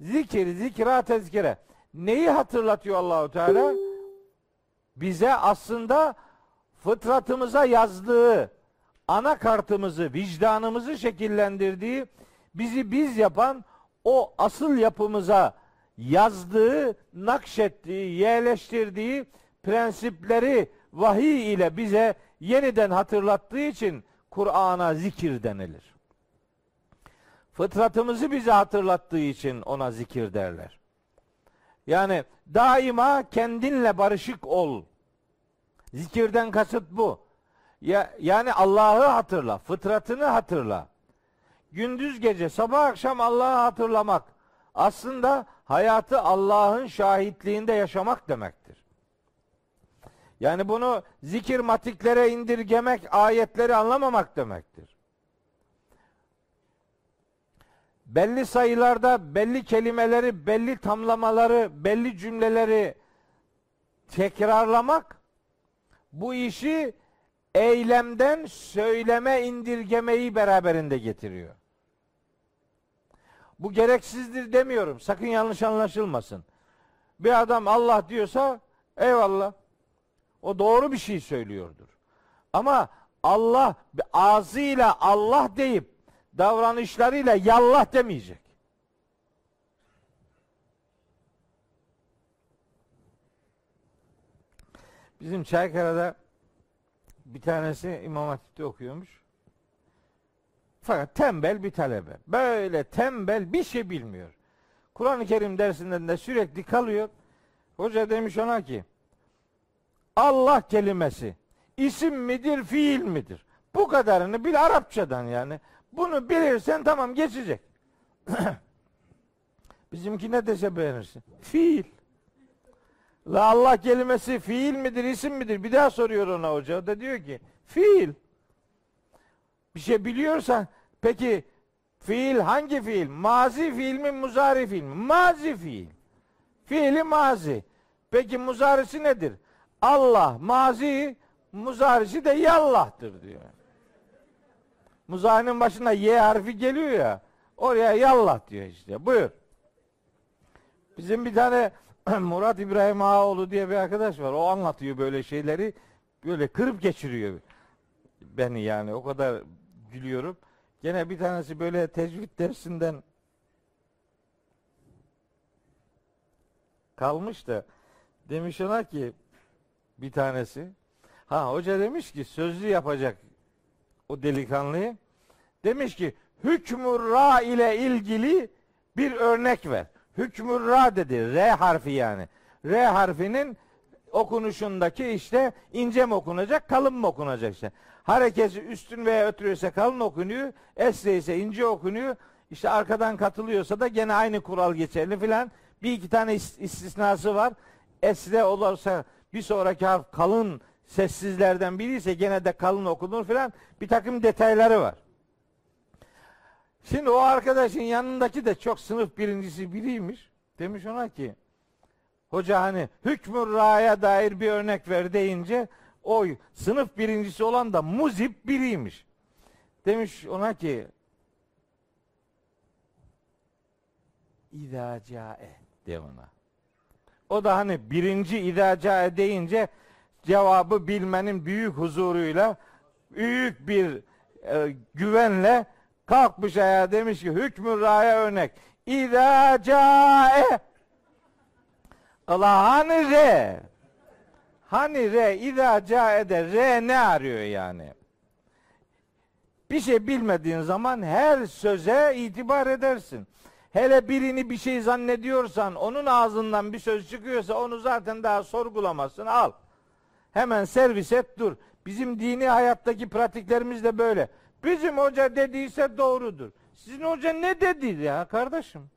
Zikir, zikra, tezkire. Neyi hatırlatıyor Allahu Teala? Bize aslında fıtratımıza yazdığı, anakartımızı, vicdanımızı şekillendirdiği, bizi biz yapan o asıl yapımıza yazdığı, nakşettiği, yerleştirdiği prensipleri vahiy ile bize yeniden hatırlattığı için Kur'an'a zikir denilir. Fıtratımızı bize hatırlattığı için ona zikir derler. Yani daima kendinle barışık ol. Zikirden kasıt bu. Ya, yani Allah'ı hatırla, fıtratını hatırla. Gündüz gece, sabah akşam Allah'ı hatırlamak aslında hayatı Allah'ın şahitliğinde yaşamak demektir. Yani bunu zikir matiklere indirgemek, ayetleri anlamamak demektir. Belli sayılarda belli kelimeleri, belli tamlamaları, belli cümleleri tekrarlamak bu işi eylemden söyleme indirgemeyi beraberinde getiriyor. Bu gereksizdir demiyorum. Sakın yanlış anlaşılmasın. Bir adam Allah diyorsa eyvallah. O doğru bir şey söylüyordur. Ama Allah ağzıyla Allah deyip davranışlarıyla yallah demeyecek. Bizim Çaykara'da bir tanesi İmam Hatip'te okuyormuş. Fakat tembel bir talebe. Böyle tembel bir şey bilmiyor. Kur'an-ı Kerim dersinden de sürekli kalıyor. Hoca demiş ona ki Allah kelimesi isim midir, fiil midir? Bu kadarını bil Arapçadan yani. Bunu bilirsen tamam geçecek. (clears throat) Bizimki ne dese beğenirsin. Fiil. La Allah kelimesi fiil midir, isim midir? Bir daha soruyor ona hoca. O da diyor ki fiil. Bir şey biliyorsan peki fiil hangi fiil? Mazi fiil mi, muzari fiil mi? Mazi fiil. Fiili mazi. Peki muzarisi nedir? Allah mazi, muzarisi de yallah'tır diyor. Muzarinin başına Y harfi geliyor ya. Oraya yallah diyor işte. Buyur. Bizim bir tane (clears throat) Murat İbrahim Ağaoğlu diye bir arkadaş var. O anlatıyor böyle şeyleri. Böyle kırıp geçiriyor beni yani. O kadar gülüyorum. Gene bir tanesi böyle tecvid dersinden kalmış da demiş ona ki bir tanesi ha hoca demiş ki sözlü yapacak o delikanlıyı demiş ki hükmü ra ile ilgili bir örnek ver. Hükmü ra dedi. R harfi yani. R harfinin okunuşundaki işte ince mi okunacak, kalın mı okunacak işte. Harekesi üstün veya ötürüyorsa kalın okunuyor. Esre ise ince okunuyor. İşte arkadan katılıyorsa da gene aynı kural geçerli filan. Bir iki tane istisnası var. Esre olursa bir sonraki harf kalın sessizlerden biri ise gene de kalın okunur filan. Bir takım detayları var. Şimdi o arkadaşın yanındaki de çok sınıf birincisi biriymiş. Demiş ona ki hoca hani hükmü raya dair bir örnek ver deyince o sınıf birincisi olan da muzip biriymiş. Demiş ona ki İzâ câe de ona. O da hani birinci idâ câe deyince cevabı bilmenin büyük huzuruyla büyük bir e, güvenle kalkmış ayağa demiş ki hükmü raya örnek. İzâ câe Allah hani re hani re izâ câe'de re ne arıyor yani? Bir şey bilmediğin zaman her söze itibar edersin. Hele birini bir şey zannediyorsan, onun ağzından bir söz çıkıyorsa onu zaten daha sorgulamazsın. Al. Hemen servis et dur. Bizim dini hayattaki pratiklerimiz de böyle. Bizim hoca dediyse doğrudur. Sizin hoca ne dedi ya kardeşim?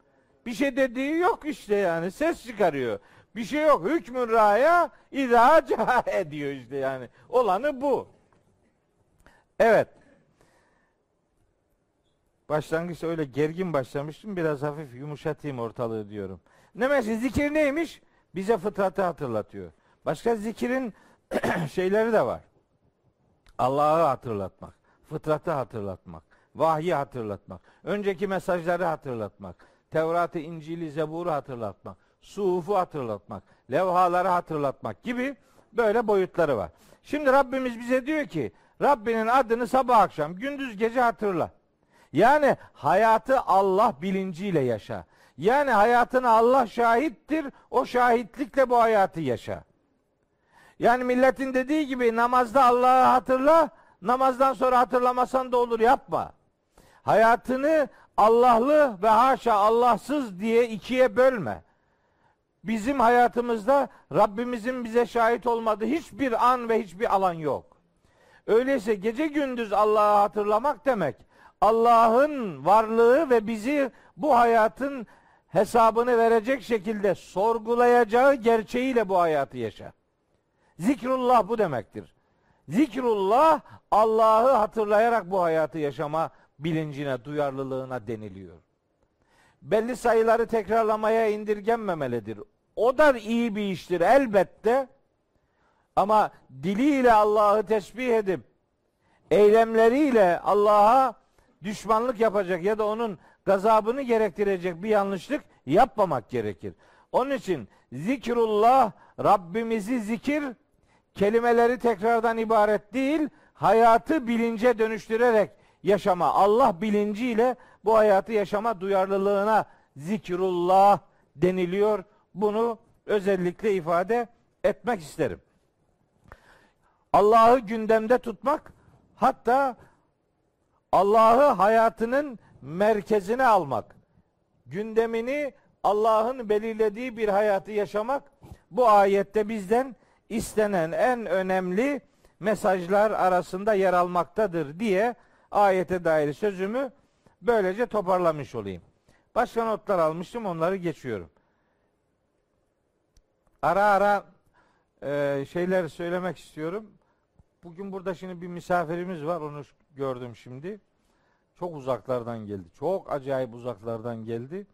Bir şey dediği yok işte yani. Ses çıkarıyor. Bir şey yok. Hükmün raya idâ (laughs) ediyor işte yani. Olanı bu. Evet. Başlangıçta öyle gergin başlamıştım. Biraz hafif yumuşatayım ortalığı diyorum. Ne mesela zikir neymiş? Bize fıtratı hatırlatıyor. Başka zikirin (clears throat) şeyleri de var. Allah'ı hatırlatmak, fıtratı hatırlatmak, vahyi hatırlatmak, önceki mesajları hatırlatmak, Tevrat'ı, İncil'i, Zebur'u hatırlatmak, suhufu hatırlatmak, levhaları hatırlatmak gibi böyle boyutları var. Şimdi Rabbimiz bize diyor ki Rabbinin adını sabah akşam, gündüz gece hatırla. Yani hayatı Allah bilinciyle yaşa. Yani hayatına Allah şahittir. O şahitlikle bu hayatı yaşa. Yani milletin dediği gibi namazda Allah'ı hatırla, namazdan sonra hatırlamasan da olur yapma. Hayatını Allah'lı ve haşa Allahsız diye ikiye bölme. Bizim hayatımızda Rabbimizin bize şahit olmadığı hiçbir an ve hiçbir alan yok. Öyleyse gece gündüz Allah'ı hatırlamak demek Allah'ın varlığı ve bizi bu hayatın hesabını verecek şekilde sorgulayacağı gerçeğiyle bu hayatı yaşa. Zikrullah bu demektir. Zikrullah Allah'ı hatırlayarak bu hayatı yaşama bilincine, duyarlılığına deniliyor. Belli sayıları tekrarlamaya indirgenmemelidir. O da iyi bir iştir elbette. Ama diliyle Allah'ı tesbih edip eylemleriyle Allah'a düşmanlık yapacak ya da onun gazabını gerektirecek bir yanlışlık yapmamak gerekir. Onun için zikrullah Rabbimizi zikir kelimeleri tekrardan ibaret değil, hayatı bilince dönüştürerek yaşama, Allah bilinciyle bu hayatı yaşama duyarlılığına zikrullah deniliyor. Bunu özellikle ifade etmek isterim. Allah'ı gündemde tutmak hatta Allah'ı hayatının merkezine almak, gündemini Allah'ın belirlediği bir hayatı yaşamak bu ayette bizden istenen en önemli mesajlar arasında yer almaktadır diye ayete dair sözümü böylece toparlamış olayım. Başka notlar almıştım onları geçiyorum. Ara ara e, şeyler söylemek istiyorum. Bugün burada şimdi bir misafirimiz var onu gördüm şimdi. Çok uzaklardan geldi. Çok acayip uzaklardan geldi.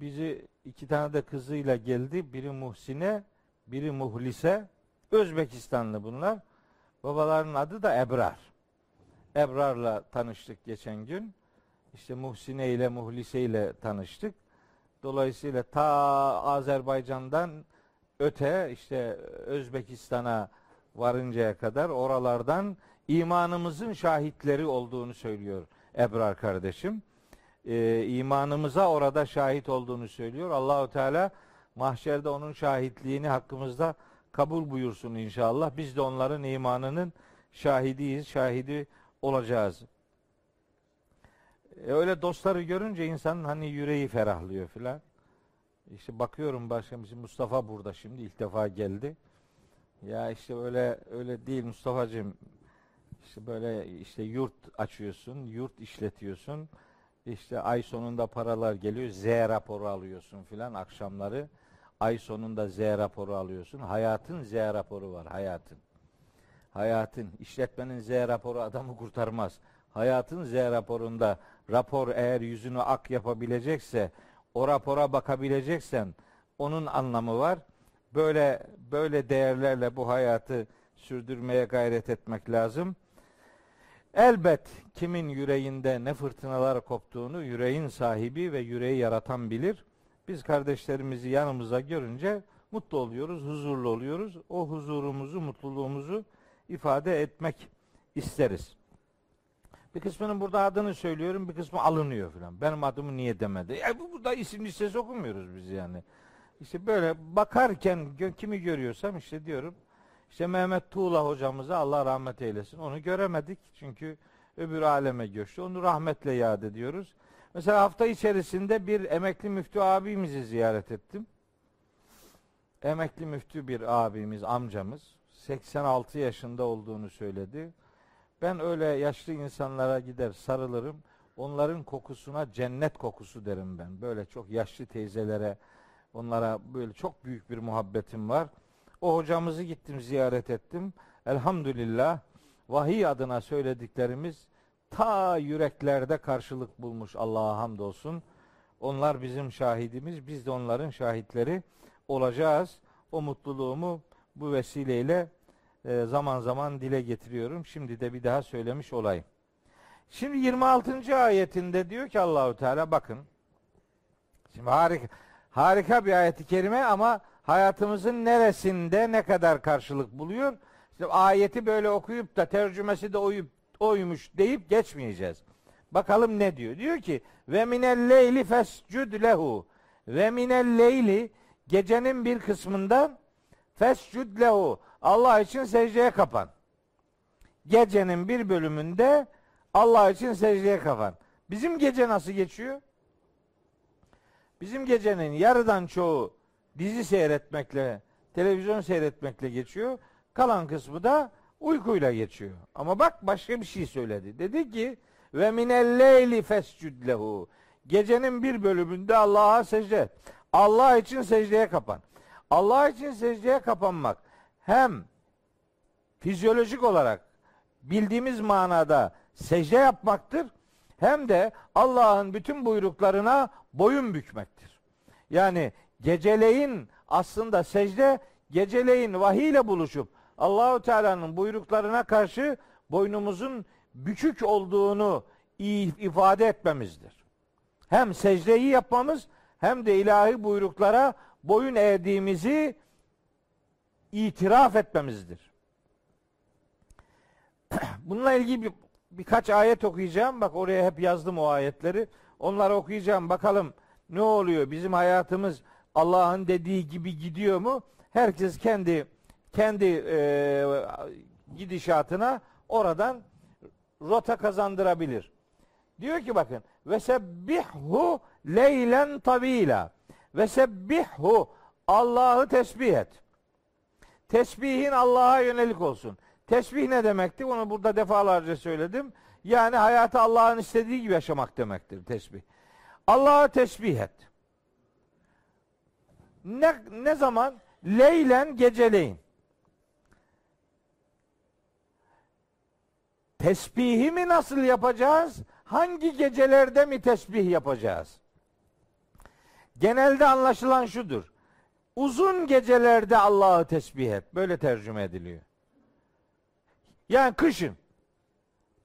Bizi iki tane de kızıyla geldi. Biri Muhsine, biri Muhlise. Özbekistanlı bunlar. Babalarının adı da Ebrar. Ebrar'la tanıştık geçen gün. İşte Muhsine ile Muhlise ile tanıştık. Dolayısıyla ta Azerbaycan'dan öte işte Özbekistan'a varıncaya kadar oralardan imanımızın şahitleri olduğunu söylüyor Ebrar kardeşim. Ee, imanımıza orada şahit olduğunu söylüyor. Allahu Teala mahşerde onun şahitliğini hakkımızda kabul buyursun inşallah. Biz de onların imanının şahidiyiz, şahidi olacağız. E öyle dostları görünce insanın hani yüreği ferahlıyor filan. İşte bakıyorum başka bizim Mustafa burada şimdi ilk defa geldi. Ya işte öyle öyle değil Mustafa'cığım. İşte böyle işte yurt açıyorsun, yurt işletiyorsun. İşte ay sonunda paralar geliyor, Z raporu alıyorsun filan akşamları. Ay sonunda Z raporu alıyorsun. Hayatın Z raporu var, hayatın. Hayatın, işletmenin Z raporu adamı kurtarmaz. Hayatın Z raporunda rapor eğer yüzünü ak yapabilecekse, o rapora bakabileceksen onun anlamı var. Böyle böyle değerlerle bu hayatı sürdürmeye gayret etmek lazım. Elbet kimin yüreğinde ne fırtınalar koptuğunu yüreğin sahibi ve yüreği yaratan bilir. Biz kardeşlerimizi yanımıza görünce mutlu oluyoruz, huzurlu oluyoruz. O huzurumuzu, mutluluğumuzu ifade etmek isteriz. Bir kısmının burada adını söylüyorum, bir kısmı alınıyor falan. Benim adımı niye demedi? Ya bu burada isim listesi okumuyoruz biz yani. İşte böyle bakarken kimi görüyorsam işte diyorum işte Mehmet Tuğla hocamıza Allah rahmet eylesin. Onu göremedik çünkü öbür aleme göçtü. Onu rahmetle yad ediyoruz. Mesela hafta içerisinde bir emekli müftü abimizi ziyaret ettim. Emekli müftü bir abimiz, amcamız. 86 yaşında olduğunu söyledi. Ben öyle yaşlı insanlara gider sarılırım. Onların kokusuna cennet kokusu derim ben. Böyle çok yaşlı teyzelere, onlara böyle çok büyük bir muhabbetim var. O hocamızı gittim ziyaret ettim. Elhamdülillah vahiy adına söylediklerimiz ta yüreklerde karşılık bulmuş Allah'a hamdolsun. Onlar bizim şahidimiz, biz de onların şahitleri olacağız. O mutluluğumu bu vesileyle e, zaman zaman dile getiriyorum. Şimdi de bir daha söylemiş olayım. Şimdi 26. ayetinde diyor ki Allahu Teala bakın. Şimdi harika harika bir ayeti kerime ama hayatımızın neresinde ne kadar karşılık buluyor? İşte ayeti böyle okuyup da tercümesi de oyup oymuş deyip geçmeyeceğiz. Bakalım ne diyor? Diyor ki ve minel leyli fescud lehu ve minel leyli gecenin bir kısmından fescud lehu Allah için secdeye kapan. Gecenin bir bölümünde Allah için secdeye kapan. Bizim gece nasıl geçiyor? Bizim gecenin yarıdan çoğu dizi seyretmekle, televizyon seyretmekle geçiyor. Kalan kısmı da uykuyla geçiyor. Ama bak başka bir şey söyledi. Dedi ki ve minel leyli fescud lehu. Gecenin bir bölümünde Allah'a secde. Allah için secdeye kapan. Allah için secdeye kapanmak hem fizyolojik olarak bildiğimiz manada secde yapmaktır hem de Allah'ın bütün buyruklarına boyun bükmektir. Yani geceleyin aslında secde geceleyin vahiy ile buluşup Allahu Teala'nın buyruklarına karşı boynumuzun bükük olduğunu ifade etmemizdir. Hem secdeyi yapmamız hem de ilahi buyruklara boyun eğdiğimizi itiraf etmemizdir. (clears throat) Bununla ilgili bir, birkaç ayet okuyacağım. Bak oraya hep yazdım o ayetleri. Onları okuyacağım. Bakalım ne oluyor? Bizim hayatımız Allah'ın dediği gibi gidiyor mu? Herkes kendi kendi e, gidişatına oradan rota kazandırabilir. Diyor ki bakın ve sebbihhu leylen tabila ve sebbihhu Allah'ı tesbih et. Tesbihin Allah'a yönelik olsun. Tesbih ne demekti? Onu burada defalarca söyledim. Yani hayatı Allah'ın istediği gibi yaşamak demektir tesbih. Allah'a tesbih et. Ne, ne zaman? Leylen geceleyin. Tesbihi mi nasıl yapacağız? Hangi gecelerde mi tesbih yapacağız? Genelde anlaşılan şudur. Uzun gecelerde Allah'ı tesbih et. Böyle tercüme ediliyor. Yani kışın.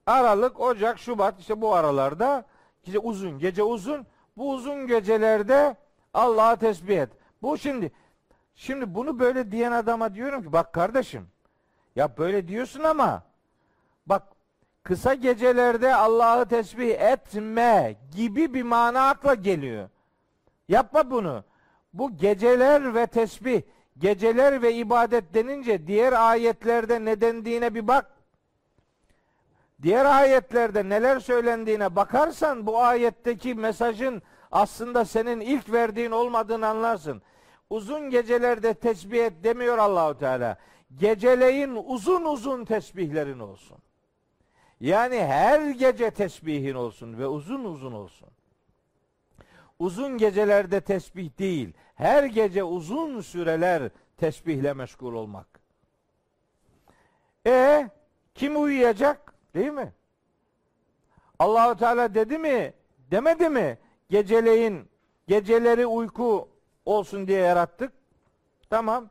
Aralık, Ocak, Şubat işte bu aralarda gece uzun, gece uzun. Bu uzun gecelerde Allah'a tesbih et. Bu şimdi şimdi bunu böyle diyen adama diyorum ki bak kardeşim ya böyle diyorsun ama kısa gecelerde Allah'ı tesbih etme gibi bir mana akla geliyor. Yapma bunu. Bu geceler ve tesbih, geceler ve ibadet denince diğer ayetlerde ne dendiğine bir bak. Diğer ayetlerde neler söylendiğine bakarsan bu ayetteki mesajın aslında senin ilk verdiğin olmadığını anlarsın. Uzun gecelerde tesbih et demiyor Allahu Teala. Geceleyin uzun uzun tesbihlerin olsun. Yani her gece tesbihin olsun ve uzun uzun olsun. Uzun gecelerde tesbih değil, her gece uzun süreler tesbihle meşgul olmak. E kim uyuyacak? Değil mi? Allahu Teala dedi mi? Demedi mi? Geceleyin geceleri uyku olsun diye yarattık. Tamam.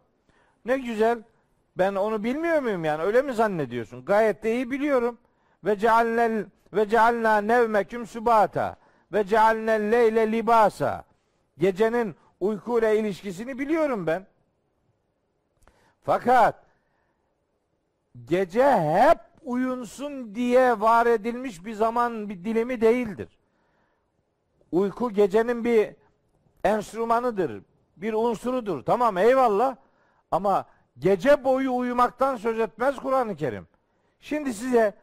Ne güzel. Ben onu bilmiyor muyum yani? Öyle mi zannediyorsun? Gayet de iyi biliyorum. Ve cealnel ve cealna nevmeküm subata ve cealnel leyle libasa. Gecenin uyku ile ilişkisini biliyorum ben. Fakat gece hep uyunsun diye var edilmiş bir zaman bir dilimi değildir. Uyku gecenin bir enstrümanıdır, bir unsurudur. Tamam eyvallah ama gece boyu uyumaktan söz etmez Kur'an-ı Kerim. Şimdi size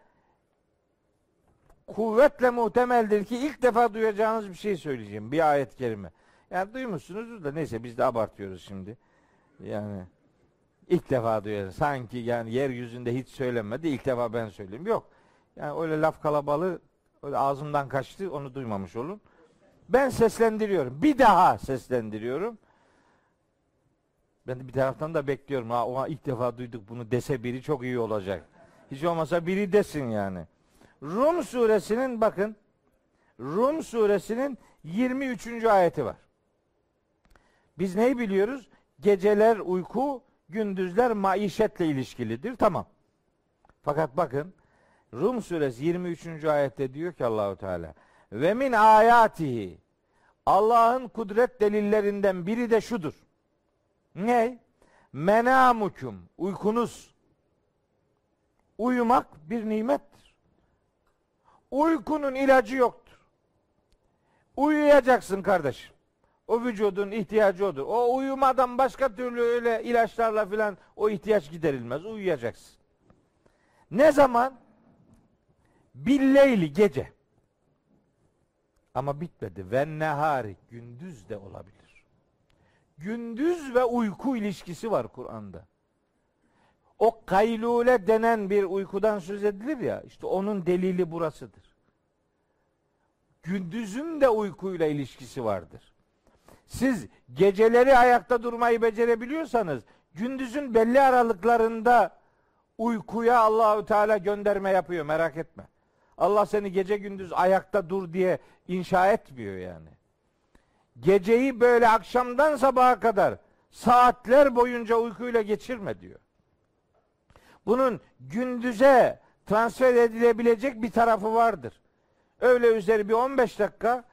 kuvvetle muhtemeldir ki ilk defa duyacağınız bir şey söyleyeceğim. Bir ayet-i kerime. Yani duymuşsunuz da neyse biz de abartıyoruz şimdi. Yani ilk defa duyuyoruz. Sanki yani yeryüzünde hiç söylenmedi. ilk defa ben söyleyeyim. Yok. Yani öyle laf kalabalığı Öyle ağzımdan kaçtı onu duymamış olun. Ben seslendiriyorum. Bir daha seslendiriyorum. Ben de bir taraftan da bekliyorum. Ha, o ilk defa duyduk bunu dese biri çok iyi olacak. Hiç olmasa biri desin yani. Rum suresinin bakın Rum suresinin 23. ayeti var. Biz neyi biliyoruz? Geceler uyku, gündüzler maişetle ilişkilidir. Tamam. Fakat bakın Rum suresi 23. ayette diyor ki Allahu Teala ve min ayatihi Allah'ın kudret delillerinden biri de şudur. Ne? Menamukum uykunuz. Uyumak bir nimettir. Uykunun ilacı yoktur. Uyuyacaksın kardeşim. O vücudun ihtiyacı odur. O uyumadan başka türlü öyle ilaçlarla filan o ihtiyaç giderilmez. Uyuyacaksın. Ne zaman? Billeyli gece. Ama bitmedi. Ve nehari gündüz de olabilir. Gündüz ve uyku ilişkisi var Kur'an'da. O kaylule denen bir uykudan söz edilir ya, işte onun delili burasıdır. Gündüzün de uykuyla ilişkisi vardır. Siz geceleri ayakta durmayı becerebiliyorsanız, gündüzün belli aralıklarında uykuya Allahü Teala gönderme yapıyor merak etme. Allah seni gece gündüz ayakta dur diye inşa etmiyor yani. Geceyi böyle akşamdan sabaha kadar saatler boyunca uykuyla geçirme diyor. Bunun gündüze transfer edilebilecek bir tarafı vardır. Öyle üzeri bir 15 dakika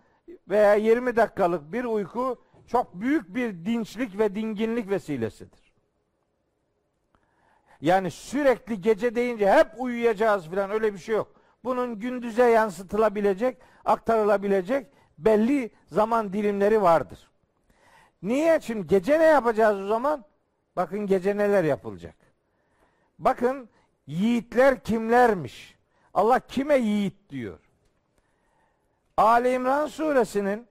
veya 20 dakikalık bir uyku çok büyük bir dinçlik ve dinginlik vesilesidir. Yani sürekli gece deyince hep uyuyacağız falan öyle bir şey yok. Bunun gündüze yansıtılabilecek, aktarılabilecek belli zaman dilimleri vardır. Niye? Çünkü gece ne yapacağız o zaman? Bakın gece neler yapılacak. Bakın yiğitler kimlermiş? Allah kime yiğit diyor? Ali İmran suresinin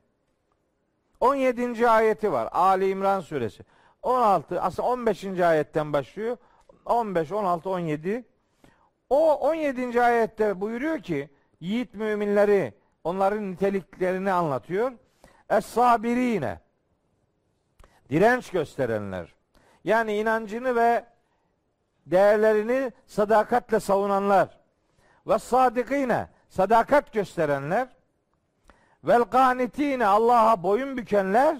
17. ayeti var. Ali İmran suresi. 16 aslında 15. ayetten başlıyor. 15, 16, 17. O 17. ayette buyuruyor ki yiğit müminleri onların niteliklerini anlatıyor. Es-sabirine direnç gösterenler. Yani inancını ve değerlerini sadakatle savunanlar. Ve sadıkine sadakat gösterenler. Vel kanitine Allah'a boyun bükenler.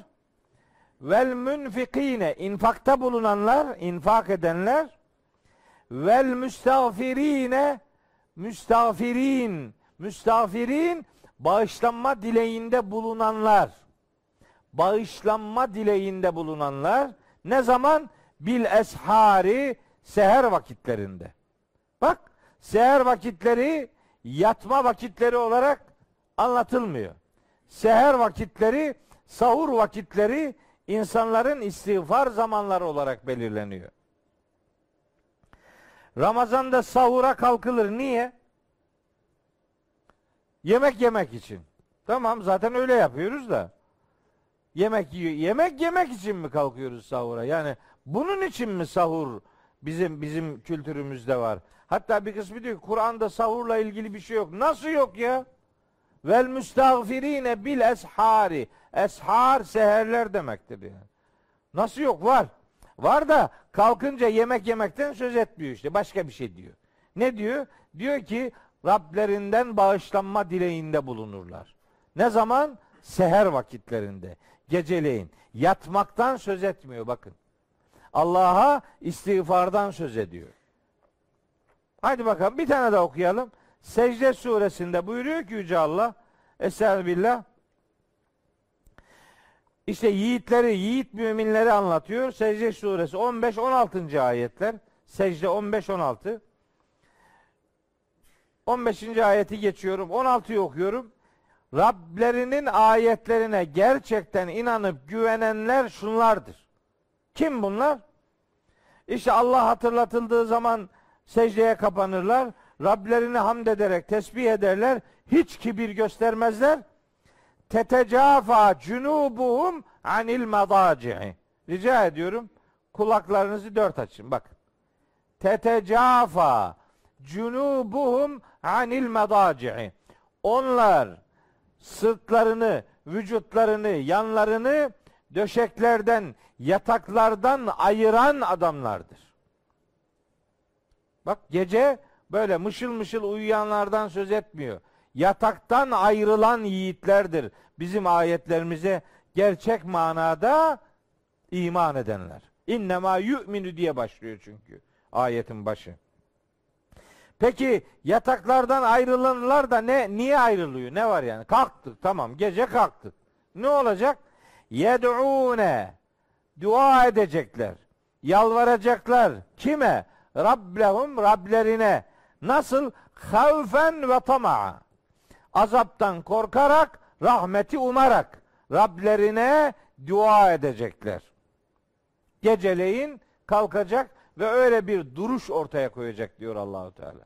Vel münfikine infakta bulunanlar, infak edenler vel müstağfirine müstağfirin müstağfirin bağışlanma dileğinde bulunanlar bağışlanma dileğinde bulunanlar ne zaman bil eshari seher vakitlerinde bak seher vakitleri yatma vakitleri olarak anlatılmıyor seher vakitleri sahur vakitleri insanların istiğfar zamanları olarak belirleniyor Ramazan'da sahura kalkılır. Niye? Yemek yemek için. Tamam zaten öyle yapıyoruz da. Yemek yiyor. Yemek yemek için mi kalkıyoruz sahura? Yani bunun için mi sahur bizim bizim kültürümüzde var? Hatta bir kısmı diyor Kur'an'da sahurla ilgili bir şey yok. Nasıl yok ya? Vel müstağfirine bil eshari. Eshar seherler demektir yani. Nasıl yok? Var. Var da kalkınca yemek yemekten söz etmiyor işte. Başka bir şey diyor. Ne diyor? Diyor ki Rablerinden bağışlanma dileğinde bulunurlar. Ne zaman? Seher vakitlerinde. Geceleyin. Yatmaktan söz etmiyor bakın. Allah'a istiğfardan söz ediyor. Haydi bakalım bir tane daha okuyalım. Secde suresinde buyuruyor ki Yüce Allah Estağfirullah işte yiğitleri, yiğit müminleri anlatıyor. Secde suresi 15-16. ayetler. Secde 15-16. 15. ayeti geçiyorum. 16'yı okuyorum. Rablerinin ayetlerine gerçekten inanıp güvenenler şunlardır. Kim bunlar? İşte Allah hatırlatıldığı zaman secdeye kapanırlar. Rablerini hamd ederek tesbih ederler. Hiç kibir göstermezler tetecafa cunubuhum anil madaci'i. Rica ediyorum kulaklarınızı dört açın. Bak. Tetecafa cunubuhum anil madaci'i. Onlar sırtlarını, vücutlarını, yanlarını döşeklerden, yataklardan ayıran adamlardır. Bak gece böyle mışıl mışıl uyuyanlardan söz etmiyor. Yataktan ayrılan yiğitlerdir. Bizim ayetlerimize gerçek manada iman edenler. İnnemâ yu'minu diye başlıyor çünkü ayetin başı. Peki yataklardan ayrılanlar da ne niye ayrılıyor? Ne var yani? Kalktık tamam gece kalktık. Ne olacak? Yed'ûne dua edecekler. Yalvaracaklar. Kime? Rablehum Rablerine. Nasıl? Havfen ve tama'a. Azaptan korkarak, rahmeti umarak Rablerine dua edecekler. Geceleyin kalkacak ve öyle bir duruş ortaya koyacak diyor Allahu Teala.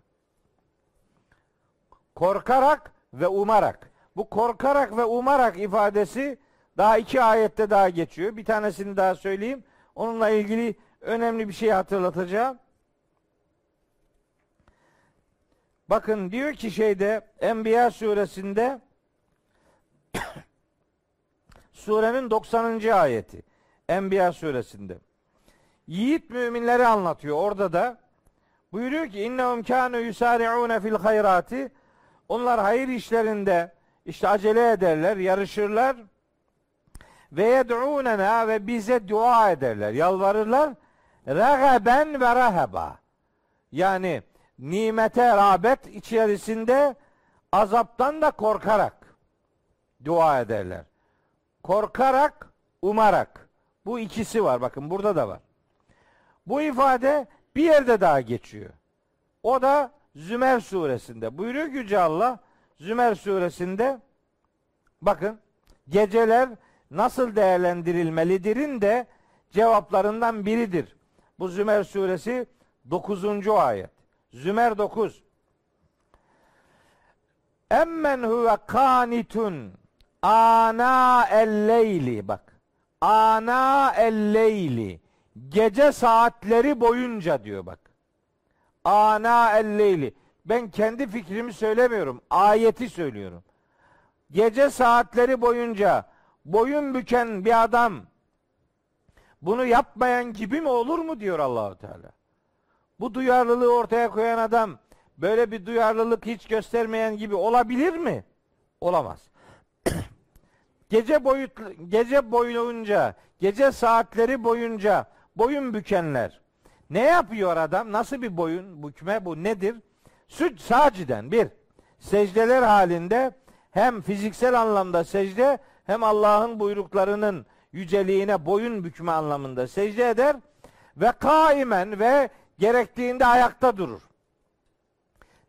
Korkarak ve umarak. Bu korkarak ve umarak ifadesi daha iki ayette daha geçiyor. Bir tanesini daha söyleyeyim. Onunla ilgili önemli bir şey hatırlatacağım. Bakın diyor ki şeyde Enbiya suresinde (coughs) surenin 90. ayeti. Enbiya suresinde. Yiğit müminleri anlatıyor orada da. Buyuruyor ki innehum kanu yusari'une fil hayrati. Onlar hayır işlerinde işte acele ederler, yarışırlar. Ve yed'unena ve bize dua ederler, yalvarırlar. Ragaben ve rahaba. Yani nimete rağbet içerisinde azaptan da korkarak dua ederler. Korkarak, umarak. Bu ikisi var. Bakın burada da var. Bu ifade bir yerde daha geçiyor. O da Zümer suresinde. Buyuruyor ki Yüce Allah Zümer suresinde bakın geceler nasıl değerlendirilmelidirin de cevaplarından biridir. Bu Zümer suresi 9. ayet. Zümer 9. Emmen huve kanitun ana el bak. Ana el gece saatleri boyunca diyor bak. Ana el Ben kendi fikrimi söylemiyorum. Ayeti söylüyorum. Gece saatleri boyunca boyun büken bir adam bunu yapmayan gibi mi olur mu diyor Allahu Teala. Bu duyarlılığı ortaya koyan adam böyle bir duyarlılık hiç göstermeyen gibi olabilir mi? Olamaz. (clears throat) gece boyut gece boyunca, gece saatleri boyunca boyun bükenler. Ne yapıyor adam? Nasıl bir boyun bükme bu nedir? Süt saciden bir. Secdeler halinde hem fiziksel anlamda secde hem Allah'ın buyruklarının yüceliğine boyun bükme anlamında secde eder ve kaimen ve gerektiğinde ayakta durur.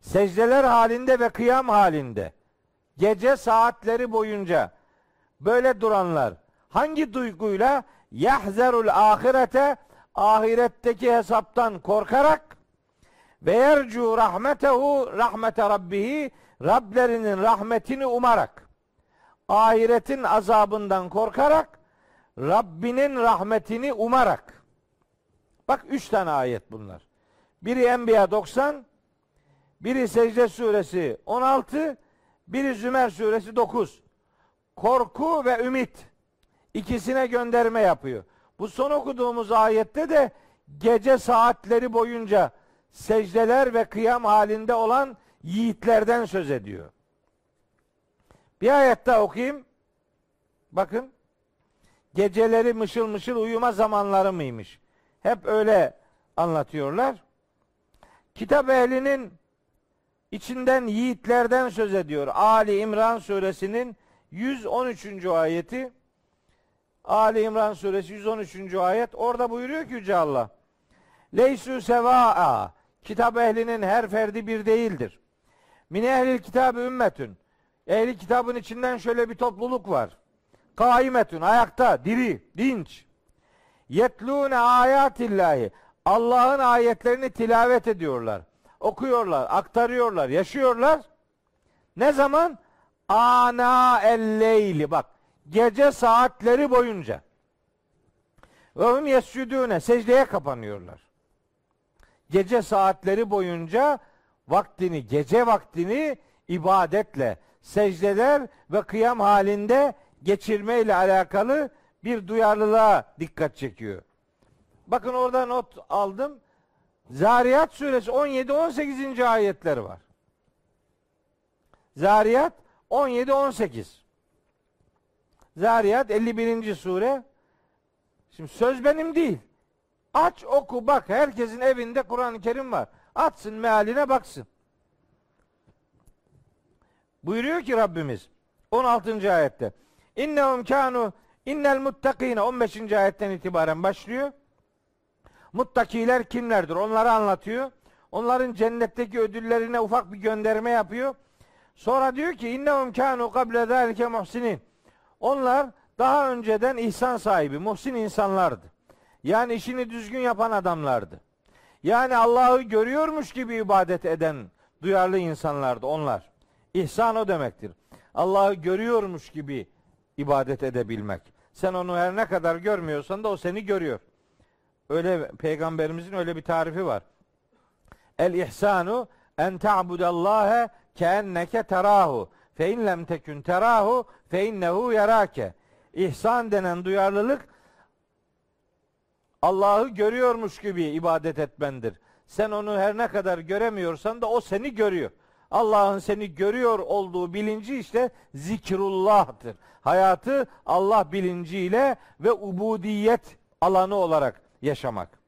Secdeler halinde ve kıyam halinde gece saatleri boyunca böyle duranlar hangi duyguyla yahzerul ahirete ahiretteki hesaptan korkarak ve yercu rahmetehu rahmete rabbihi Rablerinin rahmetini umarak ahiretin azabından korkarak Rabbinin rahmetini umarak Bak üç tane ayet bunlar. Biri Enbiya 90, biri Secde suresi 16, biri Zümer suresi 9. Korku ve ümit ikisine gönderme yapıyor. Bu son okuduğumuz ayette de gece saatleri boyunca secdeler ve kıyam halinde olan yiğitlerden söz ediyor. Bir ayet daha okuyayım. Bakın. Geceleri mışıl mışıl uyuma zamanları mıymış? Hep öyle anlatıyorlar. Kitap ehlinin içinden yiğitlerden söz ediyor. Ali İmran suresinin 113. ayeti. Ali İmran suresi 113. ayet. Orada buyuruyor ki Yüce Allah. Leysu sevaa. Kitap ehlinin her ferdi bir değildir. Min ehlil kitabı ümmetün. Ehli kitabın içinden şöyle bir topluluk var. Kaimetün, ayakta, diri, dinç. Yetlûne ayatillahi. Allah'ın ayetlerini tilavet ediyorlar. Okuyorlar, aktarıyorlar, yaşıyorlar. Ne zaman? Ana elleyli. Bak, gece saatleri boyunca. Ve hum yescudûne. Secdeye kapanıyorlar. Gece saatleri boyunca vaktini, gece vaktini ibadetle, secdeler ve kıyam halinde geçirme ile alakalı bir duyarlılığa dikkat çekiyor. Bakın orada not aldım. Zariyat suresi 17 18. ayetleri var. Zariyat 17 18. Zariyat 51. sure. Şimdi söz benim değil. Aç oku bak. Herkesin evinde Kur'an-ı Kerim var. Atsın mealine baksın. Buyuruyor ki Rabbimiz 16. ayette. İnnehum kanu innel muttakine 15. ayetten itibaren başlıyor. Muttakiler kimlerdir? Onları anlatıyor. Onların cennetteki ödüllerine ufak bir gönderme yapıyor. Sonra diyor ki innehum kanu kable zalike muhsinin. Onlar daha önceden ihsan sahibi, muhsin insanlardı. Yani işini düzgün yapan adamlardı. Yani Allah'ı görüyormuş gibi ibadet eden duyarlı insanlardı onlar. İhsan o demektir. Allah'ı görüyormuş gibi ibadet edebilmek. Sen onu her ne kadar görmüyorsan da o seni görüyor. Öyle peygamberimizin öyle bir tarifi var. El ihsanu en ta'budallaha keenneke terahu fe in lem tekun terahu fe innehu yarake. İhsan denen duyarlılık Allah'ı görüyormuş gibi ibadet etmendir. Sen onu her ne kadar göremiyorsan da o seni görüyor. Allah'ın seni görüyor olduğu bilinci işte zikrullah'tır. Hayatı Allah bilinciyle ve ubudiyet alanı olarak yaşamak.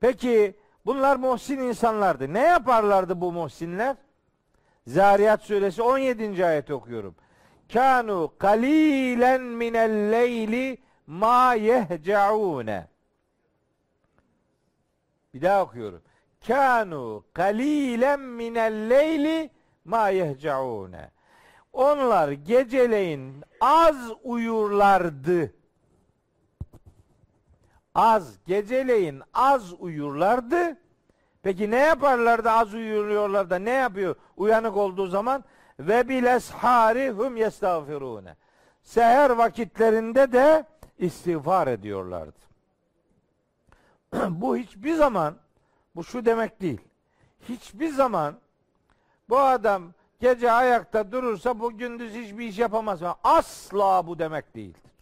Peki bunlar muhsin insanlardı. Ne yaparlardı bu muhsinler? Zariyat suresi 17. ayet okuyorum. Kanu kalilen minel leyli ma yehcaune. Bir daha okuyorum. Kanu kalilen minel leyli ma yehcaune. Onlar geceleyin az uyurlardı. Az, geceleyin az uyurlardı. Peki ne yaparlardı az uyuyorlar da ne yapıyor uyanık olduğu zaman? Ve bil eshari hum yestağfirune. Seher vakitlerinde de istiğfar ediyorlardı. (clears throat) bu hiçbir zaman bu şu demek değil. Hiçbir zaman bu adam gece ayakta durursa bu gündüz hiçbir iş yapamaz. Asla bu demek değildir.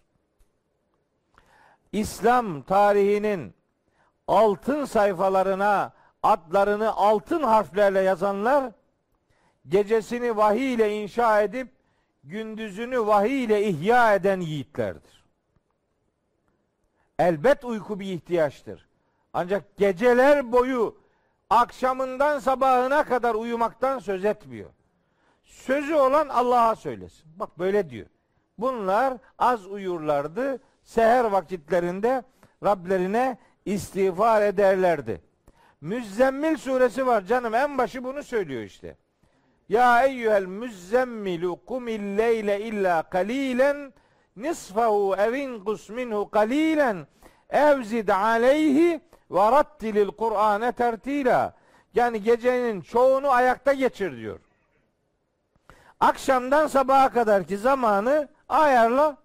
İslam tarihinin altın sayfalarına adlarını altın harflerle yazanlar gecesini vahiy ile inşa edip gündüzünü vahiy ile ihya eden yiğitlerdir. Elbet uyku bir ihtiyaçtır. Ancak geceler boyu akşamından sabahına kadar uyumaktan söz etmiyor. Sözü olan Allah'a söylesin. Bak böyle diyor. Bunlar az uyurlardı. Seher vakitlerinde Rablerine istiğfar ederlerdi. Müzzemmil suresi var canım en başı bunu söylüyor işte. Ya eyyuhel müzzemmilu kumil leyle illa kalilen nisfahu evin minhu kalilen evzid aleyhi ve rattilil Kur'ane tertila. Yani gecenin çoğunu ayakta geçir diyor. Akşamdan sabaha kadarki zamanı ayarla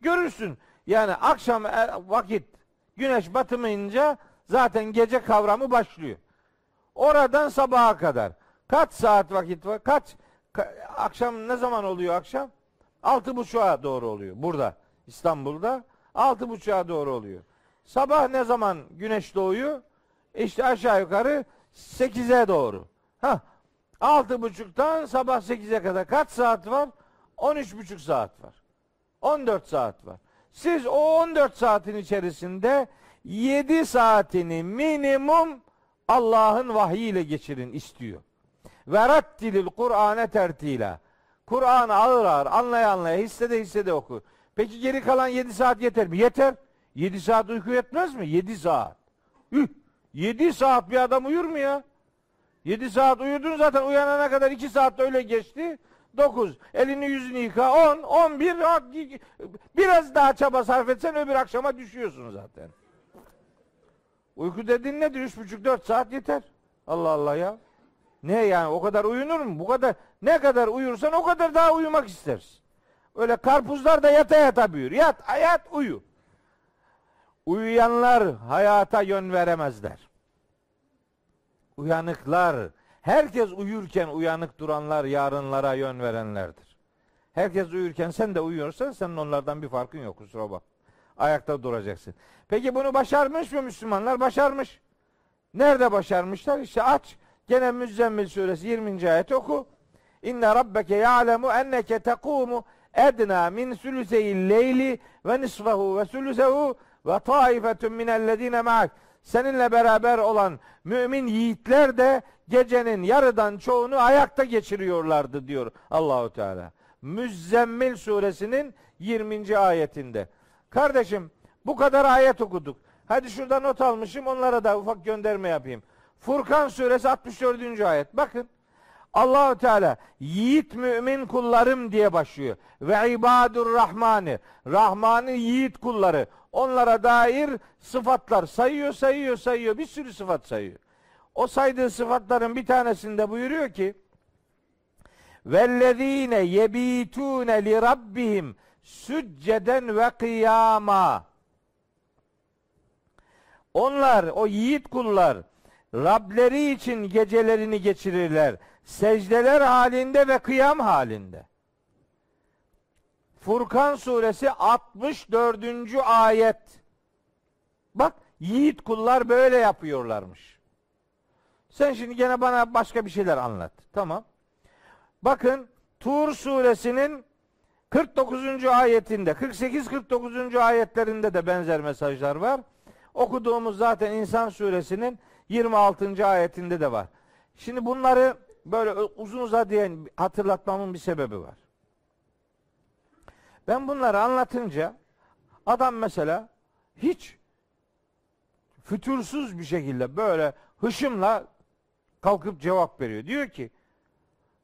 görürsün. Yani akşam e, vakit güneş batımınca zaten gece kavramı başlıyor. Oradan sabaha kadar. Kaç saat vakit var? Kaç ka, akşam ne zaman oluyor akşam? Altı buçuğa doğru oluyor. Burada İstanbul'da altı buçuğa doğru oluyor. Sabah ne zaman güneş doğuyor? İşte aşağı yukarı 8'e doğru. Ha, altı buçuktan sabah 8'e kadar kaç saat var? 13 buçuk saat var. 14 saat var. Siz o 14 saatin içerisinde 7 saatini minimum Allah'ın vahyiyle geçirin istiyor. Ve rattilil Kur'ane tertila. Kur'an ağır ağır anlaya anlaya hissede hissede oku. Peki geri kalan 7 saat yeter mi? Yeter. 7 saat uyku yetmez mi? 7 saat. Üh, 7 saat bir adam uyur mu ya? 7 saat uyudun zaten uyanana kadar 2 saat öyle geçti. 9. Elini yüzünü yıka. 10, 11. Biraz daha çaba sarf etsen öbür akşama düşüyorsun zaten. Uyku dediğin nedir? 3,5-4 saat yeter. Allah Allah ya. Ne yani o kadar uyunur mu? Bu kadar ne kadar uyursan o kadar daha uyumak istersin. Öyle karpuzlar da yata yata büyür. Yat, yat, uyu. Uyuyanlar hayata yön veremezler. Uyanıklar Herkes uyurken uyanık duranlar yarınlara yön verenlerdir. Herkes uyurken sen de uyuyorsan senin onlardan bir farkın yok kusura bak. Ayakta duracaksın. Peki bunu başarmış mı Müslümanlar? Başarmış. Nerede başarmışlar? İşte aç. Gene Müzzemmil suresi 20. ayet oku. İnne rabbeke ya'lemu enneke tekumu edna min sülüseyil leyli ve nisfahu ve sülüsehu ve taifetun minellezine ma'ak. Seninle beraber olan mümin yiğitler de gecenin yarıdan çoğunu ayakta geçiriyorlardı diyor Allahu Teala. Müzzemmil suresinin 20. ayetinde. Kardeşim bu kadar ayet okuduk. Hadi şurada not almışım onlara da ufak gönderme yapayım. Furkan suresi 64. ayet. Bakın Allahu Teala yiğit mümin kullarım diye başlıyor. Ve ibadur rahmani. Rahman'ın yiğit kulları. Onlara dair sıfatlar sayıyor, sayıyor, sayıyor. Bir sürü sıfat sayıyor. O saydığı sıfatların bir tanesinde buyuruyor ki Vellezine yebitune li rabbihim sücceden ve kıyama. Onlar o yiğit kullar Rableri için gecelerini geçirirler. Secdeler halinde ve kıyam halinde. Furkan suresi 64. ayet. Bak yiğit kullar böyle yapıyorlarmış. Sen şimdi gene bana başka bir şeyler anlat. Tamam. Bakın Tur suresinin 49. ayetinde 48-49. ayetlerinde de benzer mesajlar var. Okuduğumuz zaten İnsan suresinin 26. ayetinde de var. Şimdi bunları böyle uzun uzadıya hatırlatmamın bir sebebi var. Ben bunları anlatınca adam mesela hiç fütursuz bir şekilde böyle hışımla kalkıp cevap veriyor. Diyor ki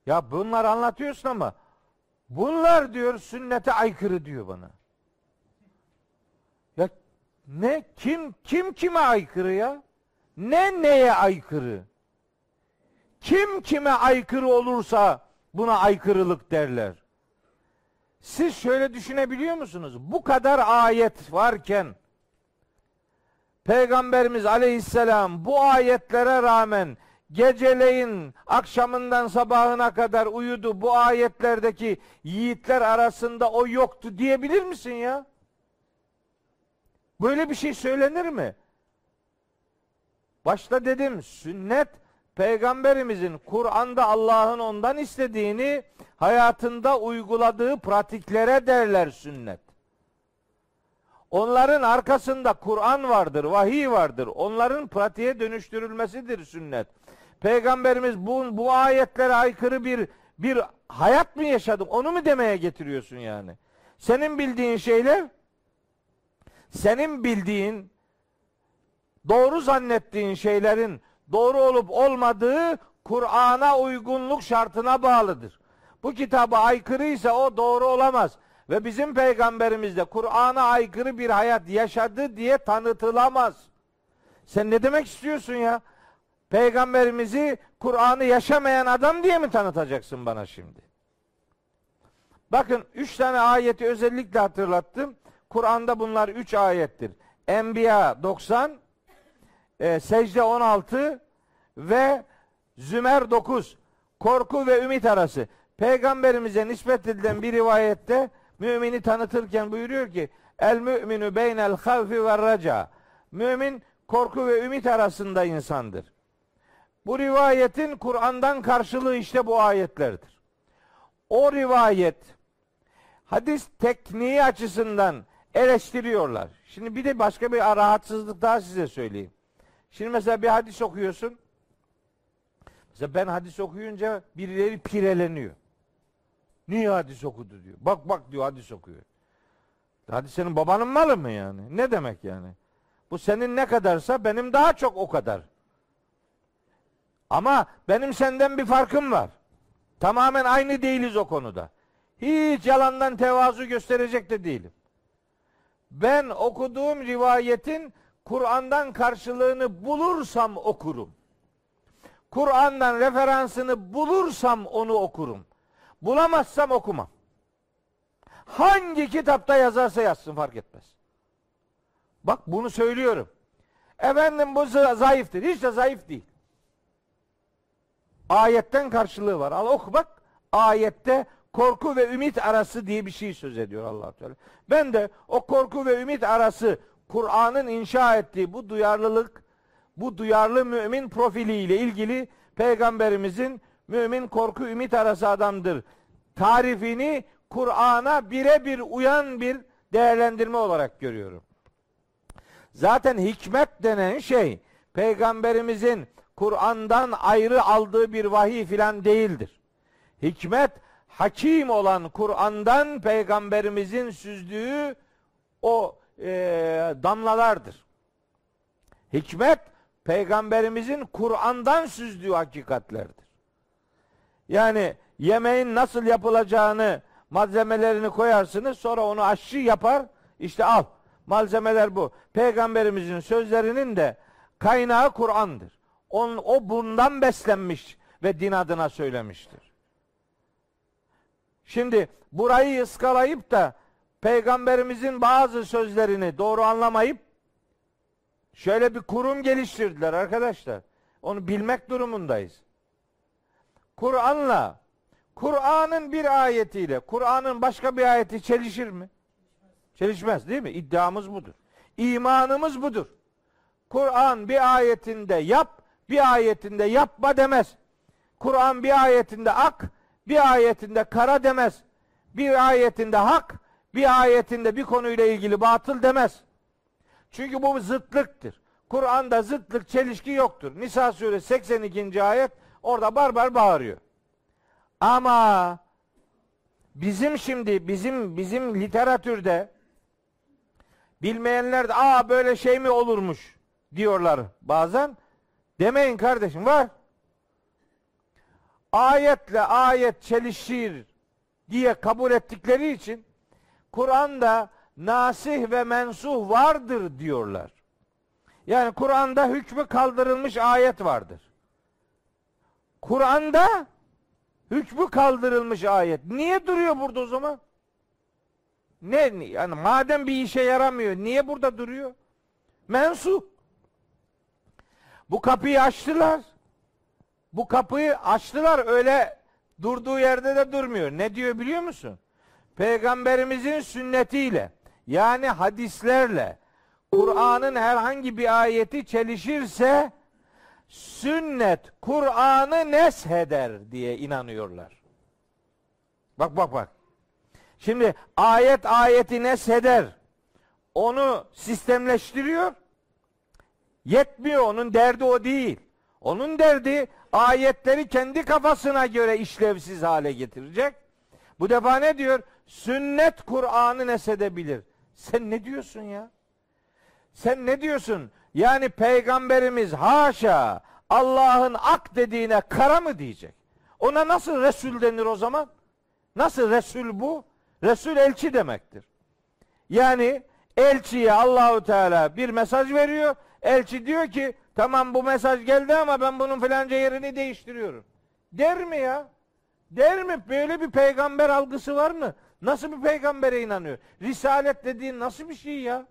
ya bunlar anlatıyorsun ama bunlar diyor sünnete aykırı diyor bana. Ya ne kim kim kime aykırı ya? Ne neye aykırı? Kim kime aykırı olursa buna aykırılık derler. Siz şöyle düşünebiliyor musunuz? Bu kadar ayet varken Peygamberimiz Aleyhisselam bu ayetlere rağmen geceleyin akşamından sabahına kadar uyudu. Bu ayetlerdeki yiğitler arasında o yoktu diyebilir misin ya? Böyle bir şey söylenir mi? Başta dedim sünnet peygamberimizin Kur'an'da Allah'ın ondan istediğini hayatında uyguladığı pratiklere derler sünnet. Onların arkasında Kur'an vardır, vahiy vardır. Onların pratiğe dönüştürülmesidir sünnet. Peygamberimiz bu, bu ayetlere aykırı bir bir hayat mı yaşadık? Onu mu demeye getiriyorsun yani? Senin bildiğin şeyler senin bildiğin doğru zannettiğin şeylerin doğru olup olmadığı Kur'an'a uygunluk şartına bağlıdır. Bu kitaba aykırıysa o doğru olamaz. Ve bizim peygamberimiz de Kur'an'a aykırı bir hayat yaşadı diye tanıtılamaz. Sen ne demek istiyorsun ya? Peygamberimizi Kur'an'ı yaşamayan adam diye mi tanıtacaksın bana şimdi? Bakın üç tane ayeti özellikle hatırlattım. Kur'an'da bunlar üç ayettir. Enbiya 90, e, Secde 16 ve Zümer 9. Korku ve ümit arası. Peygamberimize nispet edilen bir rivayette mümini tanıtırken buyuruyor ki El müminu beynel havfi ve raca. Mümin korku ve ümit arasında insandır. Bu rivayetin Kur'an'dan karşılığı işte bu ayetlerdir. O rivayet hadis tekniği açısından eleştiriyorlar. Şimdi bir de başka bir rahatsızlık daha size söyleyeyim. Şimdi mesela bir hadis okuyorsun. Mesela ben hadis okuyunca birileri pireleniyor. Niye hadis okudu diyor. Bak bak diyor hadis okuyor. Hadis senin babanın malı mı yani? Ne demek yani? Bu senin ne kadarsa benim daha çok o kadar. Ama benim senden bir farkım var. Tamamen aynı değiliz o konuda. Hiç yalandan tevazu gösterecek de değilim. Ben okuduğum rivayetin Kur'an'dan karşılığını bulursam okurum. Kur'an'dan referansını bulursam onu okurum. Bulamazsam okumam. Hangi kitapta yazarsa yazsın fark etmez. Bak bunu söylüyorum. Efendim bu zayıftır. Hiç de zayıf değil. Ayetten karşılığı var. Al oku bak. Ayette korku ve ümit arası diye bir şey söz ediyor allah Teala. Ben de o korku ve ümit arası Kur'an'ın inşa ettiği bu duyarlılık, bu duyarlı mümin profiliyle ilgili peygamberimizin mümin korku ümit arası adamdır tarifini Kur'an'a birebir uyan bir değerlendirme olarak görüyorum. Zaten hikmet denen şey peygamberimizin Kur'an'dan ayrı aldığı bir vahiy filan değildir. Hikmet hakim olan Kur'an'dan peygamberimizin süzdüğü o e, damlalardır. Hikmet peygamberimizin Kur'an'dan süzdüğü hakikatlerdir. Yani yemeğin nasıl yapılacağını malzemelerini koyarsınız sonra onu aşçı yapar işte al malzemeler bu. Peygamberimizin sözlerinin de kaynağı Kur'an'dır. On, o bundan beslenmiş ve din adına söylemiştir. Şimdi burayı ıskalayıp da peygamberimizin bazı sözlerini doğru anlamayıp şöyle bir kurum geliştirdiler arkadaşlar. Onu bilmek durumundayız. Kur'an'la Kur'an'ın bir ayetiyle Kur'an'ın başka bir ayeti çelişir mi? Çelişmez değil mi? İddiamız budur. İmanımız budur. Kur'an bir ayetinde yap, bir ayetinde yapma demez. Kur'an bir ayetinde ak, bir ayetinde kara demez. Bir ayetinde hak, bir ayetinde bir konuyla ilgili batıl demez. Çünkü bu zıtlıktır. Kur'an'da zıtlık, çelişki yoktur. Nisa suresi 82. ayet orada barbar bağırıyor. Ama bizim şimdi bizim bizim literatürde bilmeyenler de aa böyle şey mi olurmuş diyorlar bazen. Demeyin kardeşim var. Ayetle ayet çelişir diye kabul ettikleri için Kur'an'da nasih ve mensuh vardır diyorlar. Yani Kur'an'da hükmü kaldırılmış ayet vardır. Kur'an'da hükmü kaldırılmış ayet. Niye duruyor burada o zaman? Ne yani madem bir işe yaramıyor niye burada duruyor? Mensup. Bu kapıyı açtılar. Bu kapıyı açtılar öyle durduğu yerde de durmuyor. Ne diyor biliyor musun? Peygamberimizin sünnetiyle yani hadislerle Kur'an'ın herhangi bir ayeti çelişirse sünnet Kur'an'ı nesheder diye inanıyorlar. Bak bak bak. Şimdi ayet ayeti nesheder. Onu sistemleştiriyor. Yetmiyor onun derdi o değil. Onun derdi ayetleri kendi kafasına göre işlevsiz hale getirecek. Bu defa ne diyor? Sünnet Kur'an'ı nesedebilir. Sen ne diyorsun ya? Sen ne diyorsun? Yani peygamberimiz haşa Allah'ın ak dediğine kara mı diyecek? Ona nasıl Resul denir o zaman? Nasıl Resul bu? Resul elçi demektir. Yani elçiye Allahu Teala bir mesaj veriyor. Elçi diyor ki tamam bu mesaj geldi ama ben bunun filanca yerini değiştiriyorum. Der mi ya? Der mi? Böyle bir peygamber algısı var mı? Nasıl bir peygambere inanıyor? Risalet dediğin nasıl bir şey ya?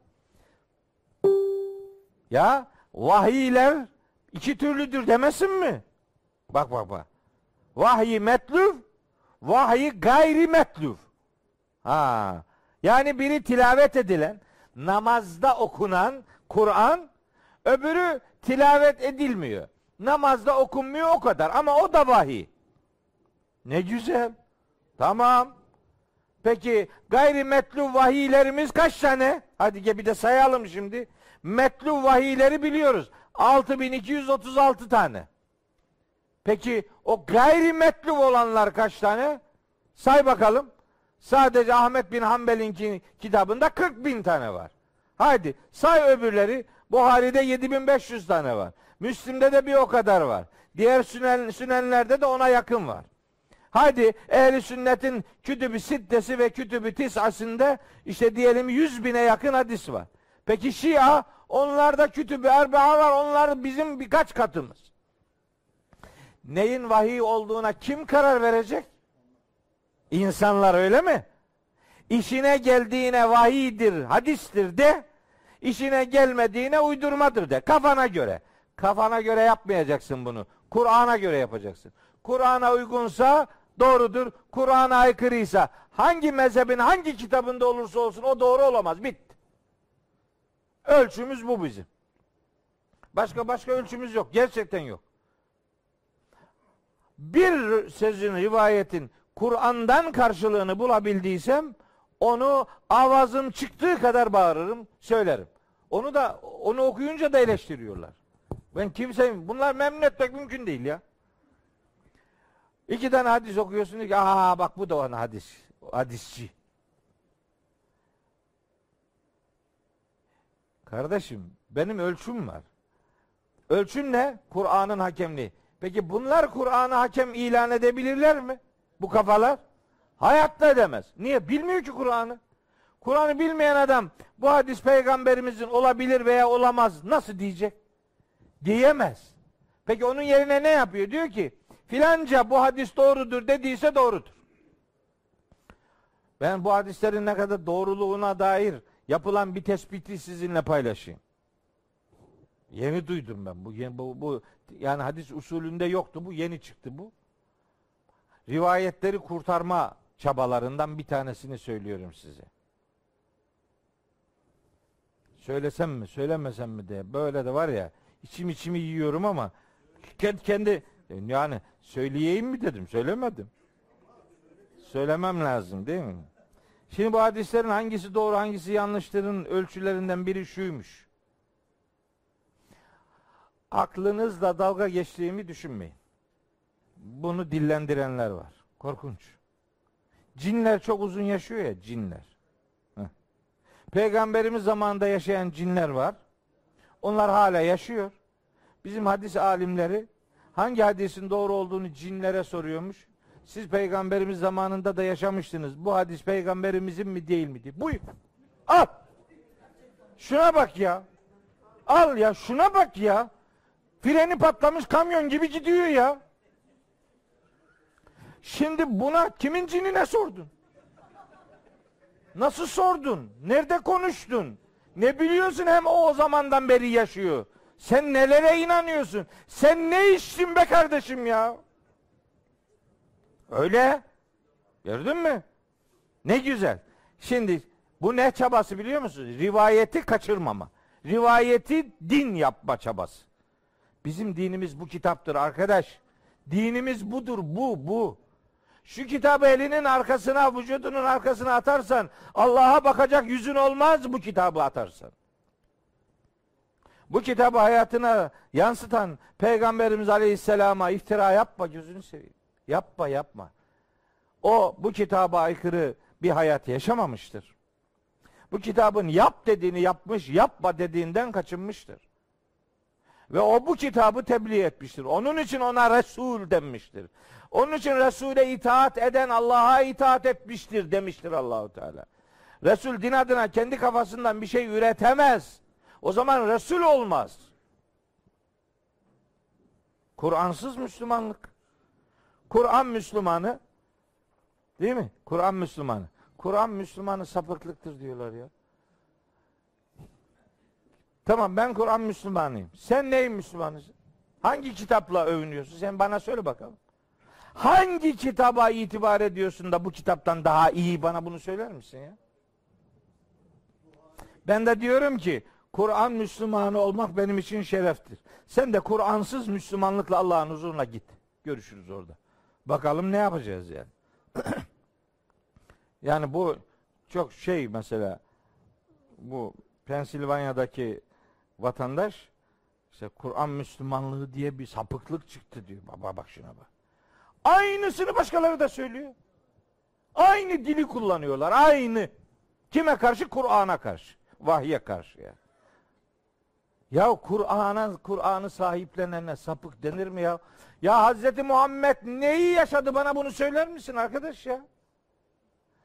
Ya vahiyler iki türlüdür demesin mi? Bak bak bak. Vahyi metluf, vahyi gayri metluf. Ha. Yani biri tilavet edilen, namazda okunan Kur'an, öbürü tilavet edilmiyor. Namazda okunmuyor o kadar ama o da vahiy. Ne güzel. Tamam. Peki gayri metlu vahiylerimiz kaç tane? Hadi gel bir de sayalım şimdi. Metlu vahiyleri biliyoruz. 6236 tane. Peki o gayri metlu olanlar kaç tane? Say bakalım. Sadece Ahmet bin Hanbel'in kitabında 40 bin tane var. Haydi say öbürleri. Buhari'de 7500 tane var. Müslim'de de bir o kadar var. Diğer sünen, sünenlerde de ona yakın var. Haydi ehli sünnetin kütübü sittesi ve kütübü tisasında işte diyelim 100 bine yakın hadis var. Peki Şia onlarda kütübü erbaa var. Onlar bizim birkaç katımız. Neyin vahiy olduğuna kim karar verecek? İnsanlar öyle mi? İşine geldiğine vahiydir, hadistir de, işine gelmediğine uydurmadır de. Kafana göre. Kafana göre yapmayacaksın bunu. Kur'an'a göre yapacaksın. Kur'an'a uygunsa doğrudur. Kur'an'a aykırıysa hangi mezhebin hangi kitabında olursa olsun o doğru olamaz. Bitti. Ölçümüz bu bizim. Başka başka ölçümüz yok. Gerçekten yok. Bir sözün, rivayetin Kur'an'dan karşılığını bulabildiysem onu avazım çıktığı kadar bağırırım, söylerim. Onu da onu okuyunca da eleştiriyorlar. Ben kimseyim. Bunlar memnun etmek mümkün değil ya. İki tane hadis okuyorsun ki aa bak bu da ona hadis. Hadisçi. Kardeşim benim ölçüm var. Ölçüm ne? Kur'an'ın hakemliği. Peki bunlar Kur'an'ı hakem ilan edebilirler mi? Bu kafalar? Hayatta edemez. Niye? Bilmiyor ki Kur'an'ı. Kur'an'ı bilmeyen adam bu hadis peygamberimizin olabilir veya olamaz nasıl diyecek? Diyemez. Peki onun yerine ne yapıyor? Diyor ki filanca bu hadis doğrudur dediyse doğrudur. Ben bu hadislerin ne kadar doğruluğuna dair yapılan bir tespiti sizinle paylaşayım. Yeni duydum ben bu, bu, bu yani hadis usulünde yoktu bu yeni çıktı bu. Rivayetleri kurtarma çabalarından bir tanesini söylüyorum size. Söylesem mi, söylemesem mi diye. Böyle de var ya, içim içimi yiyorum ama kendi yani söyleyeyim mi dedim, söylemedim. Söylemem lazım değil mi? Şimdi bu hadislerin hangisi doğru, hangisi yanlıştırın ölçülerinden biri şuymuş. Aklınızla dalga geçtiğimi düşünmeyin. Bunu dillendirenler var. Korkunç. Cinler çok uzun yaşıyor ya cinler. Peygamberimiz zamanında yaşayan cinler var. Onlar hala yaşıyor. Bizim hadis alimleri hangi hadisin doğru olduğunu cinlere soruyormuş. Siz peygamberimiz zamanında da yaşamıştınız. Bu hadis peygamberimizin mi değil mi diye. Buyur. Al. Şuna bak ya. Al ya şuna bak ya. Freni patlamış kamyon gibi gidiyor ya. Şimdi buna kimin cinine sordun? Nasıl sordun? Nerede konuştun? Ne biliyorsun hem o o zamandan beri yaşıyor. Sen nelere inanıyorsun? Sen ne içtin be kardeşim ya? Öyle. Gördün mü? Ne güzel. Şimdi bu ne çabası biliyor musun? Rivayeti kaçırmama. Rivayeti din yapma çabası. Bizim dinimiz bu kitaptır arkadaş. Dinimiz budur bu bu. Şu kitabı elinin arkasına, vücudunun arkasına atarsan Allah'a bakacak yüzün olmaz bu kitabı atarsan. Bu kitabı hayatına yansıtan Peygamberimiz Aleyhisselam'a iftira yapma gözünü seveyim. Yapma yapma. O bu kitaba aykırı bir hayat yaşamamıştır. Bu kitabın yap dediğini yapmış, yapma dediğinden kaçınmıştır. Ve o bu kitabı tebliğ etmiştir. Onun için ona Resul denmiştir. Onun için Resul'e itaat eden Allah'a itaat etmiştir demiştir Allahu Teala. Resul din adına kendi kafasından bir şey üretemez. O zaman Resul olmaz. Kur'ansız Müslümanlık. Kur'an Müslümanı değil mi? Kur'an Müslümanı. Kur'an Müslümanı sapıklıktır diyorlar ya. Tamam ben Kur'an Müslümanıyım. Sen neyin Müslümanısın? Hangi kitapla övünüyorsun? Sen bana söyle bakalım. Hangi kitaba itibar ediyorsun da bu kitaptan daha iyi bana bunu söyler misin ya? Ben de diyorum ki Kur'an Müslümanı olmak benim için şereftir. Sen de Kur'ansız Müslümanlıkla Allah'ın huzuruna git. Görüşürüz orada. Bakalım ne yapacağız yani. (clears throat) yani bu çok şey mesela bu Pensilvanya'daki vatandaş işte Kur'an Müslümanlığı diye bir sapıklık çıktı diyor. Baba bak şuna bak. Aynısını başkaları da söylüyor. Aynı dili kullanıyorlar. Aynı. Kime karşı? Kur'an'a karşı. Vahye karşı ya. Ya Kur'an'a Kur'an'ı sahiplenene sapık denir mi ya? Ya Hazreti Muhammed neyi yaşadı bana bunu söyler misin arkadaş ya?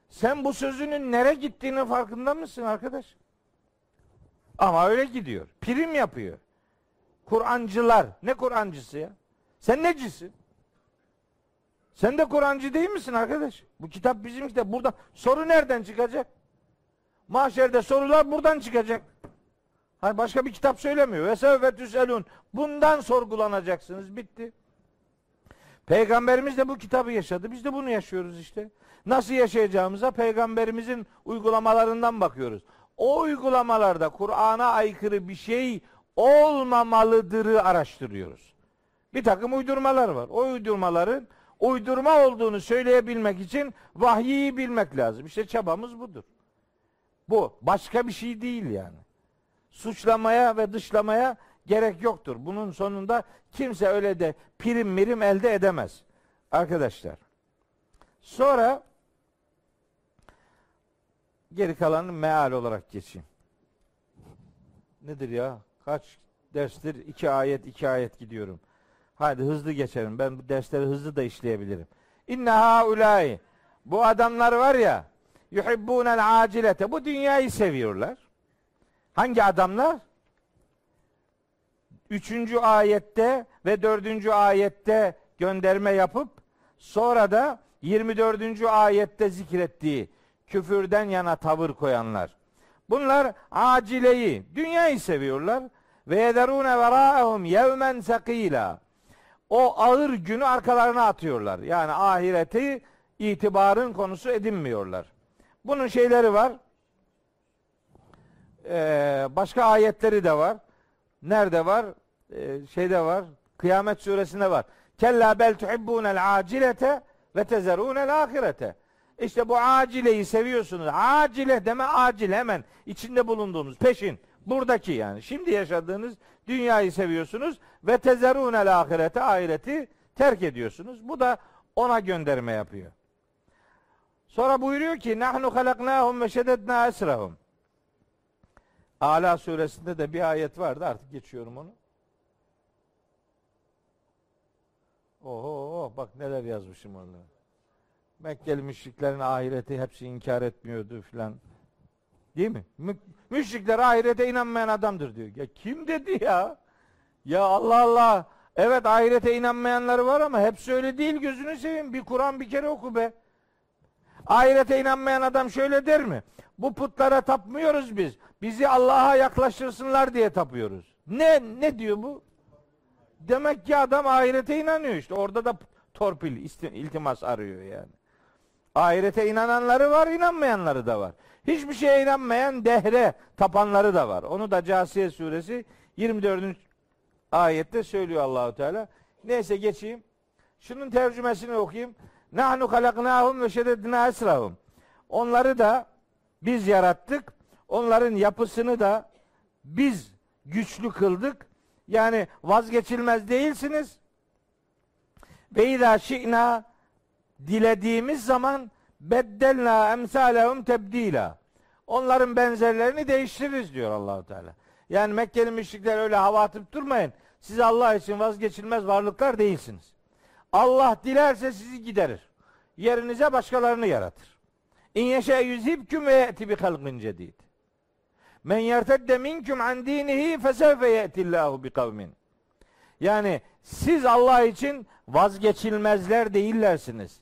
Sen bu sözünün nere gittiğinin farkında mısın arkadaş? Ama öyle gidiyor. Prim yapıyor. Kur'ancılar. Ne Kur'ancısı ya? Sen necisin? Sen de Kur'ancı değil misin arkadaş? Bu kitap bizim kitap. Burada soru nereden çıkacak? Mahşerde sorular buradan çıkacak. Hani başka bir kitap söylemiyor. Ve sevfetüselun. Bundan sorgulanacaksınız. Bitti. Peygamberimiz de bu kitabı yaşadı. Biz de bunu yaşıyoruz işte. Nasıl yaşayacağımıza peygamberimizin uygulamalarından bakıyoruz. O uygulamalarda Kur'an'a aykırı bir şey olmamalıdırı araştırıyoruz. Bir takım uydurmalar var. O uydurmaların uydurma olduğunu söyleyebilmek için vahyi bilmek lazım. İşte çabamız budur. Bu başka bir şey değil yani. Suçlamaya ve dışlamaya gerek yoktur. Bunun sonunda kimse öyle de prim mirim elde edemez. Arkadaşlar. Sonra geri kalanı meal olarak geçeyim. Nedir ya? Kaç derstir? iki ayet, iki ayet gidiyorum. Hadi hızlı geçelim. Ben bu dersleri hızlı da işleyebilirim. İnne haulâi. Bu adamlar var ya yuhibbûnel acilete. Bu dünyayı seviyorlar. Hangi adamlar? Üçüncü ayette ve dördüncü ayette gönderme yapıp sonra da 24. ayette zikrettiği küfürden yana tavır koyanlar. Bunlar acileyi, dünyayı seviyorlar. Ve yederune veraehum yevmen sakila. O ağır günü arkalarına atıyorlar. Yani ahireti itibarın konusu edinmiyorlar. Bunun şeyleri var. Ee, başka ayetleri de var. Nerede var? Ee, şeyde var. Kıyamet suresinde var. Kella bel tuhibbunel acilete ve tezerunel ahirete. İşte bu acileyi seviyorsunuz. Acile deme acil hemen içinde bulunduğumuz peşin. Buradaki yani. Şimdi yaşadığınız dünyayı seviyorsunuz ve tezerunel ahirete ahireti terk ediyorsunuz. Bu da ona gönderme yapıyor. Sonra buyuruyor ki nahnu halaknahum ve şeddedna esrahum. Ala suresinde de bir ayet vardı artık geçiyorum onu. Oho bak neler yazmışım orada. Mekkeli müşriklerin ahireti hepsi inkar etmiyordu filan. Değil mi? Mü- müşrikler ahirete inanmayan adamdır diyor. Ya kim dedi ya? Ya Allah Allah. Evet ahirete inanmayanları var ama hepsi öyle değil gözünü seveyim. Bir Kur'an bir kere oku be. Ahirete inanmayan adam şöyle der mi? Bu putlara tapmıyoruz biz. Bizi Allah'a yaklaştırsınlar diye tapıyoruz. Ne ne diyor bu? Demek ki adam ahirete inanıyor işte. Orada da torpil, iltimas arıyor yani. Ahirete inananları var, inanmayanları da var. Hiçbir şeye inanmayan dehre tapanları da var. Onu da Casiye suresi 24. ayette söylüyor Allahu Teala. Neyse geçeyim. Şunun tercümesini okuyayım. Nahnu halaknahum ve şeddedna esrahum. Onları da biz yarattık. Onların yapısını da biz güçlü kıldık. Yani vazgeçilmez değilsiniz. Ve izâ şi'nâ dilediğimiz zaman beddelna emsalehum tebdila. Onların benzerlerini değiştiririz diyor Allahu Teala. Yani Mekkeli müşrikler öyle hava atıp durmayın. Siz Allah için vazgeçilmez varlıklar değilsiniz. Allah dilerse sizi giderir. Yerinize başkalarını yaratır. İn yeşe yüzibküm ve ye'ti bi halqin cedid. Men yertedde minkum an dinihi fesevfe ye'tillahu bi kavmin. Yani siz Allah için vazgeçilmezler değillersiniz.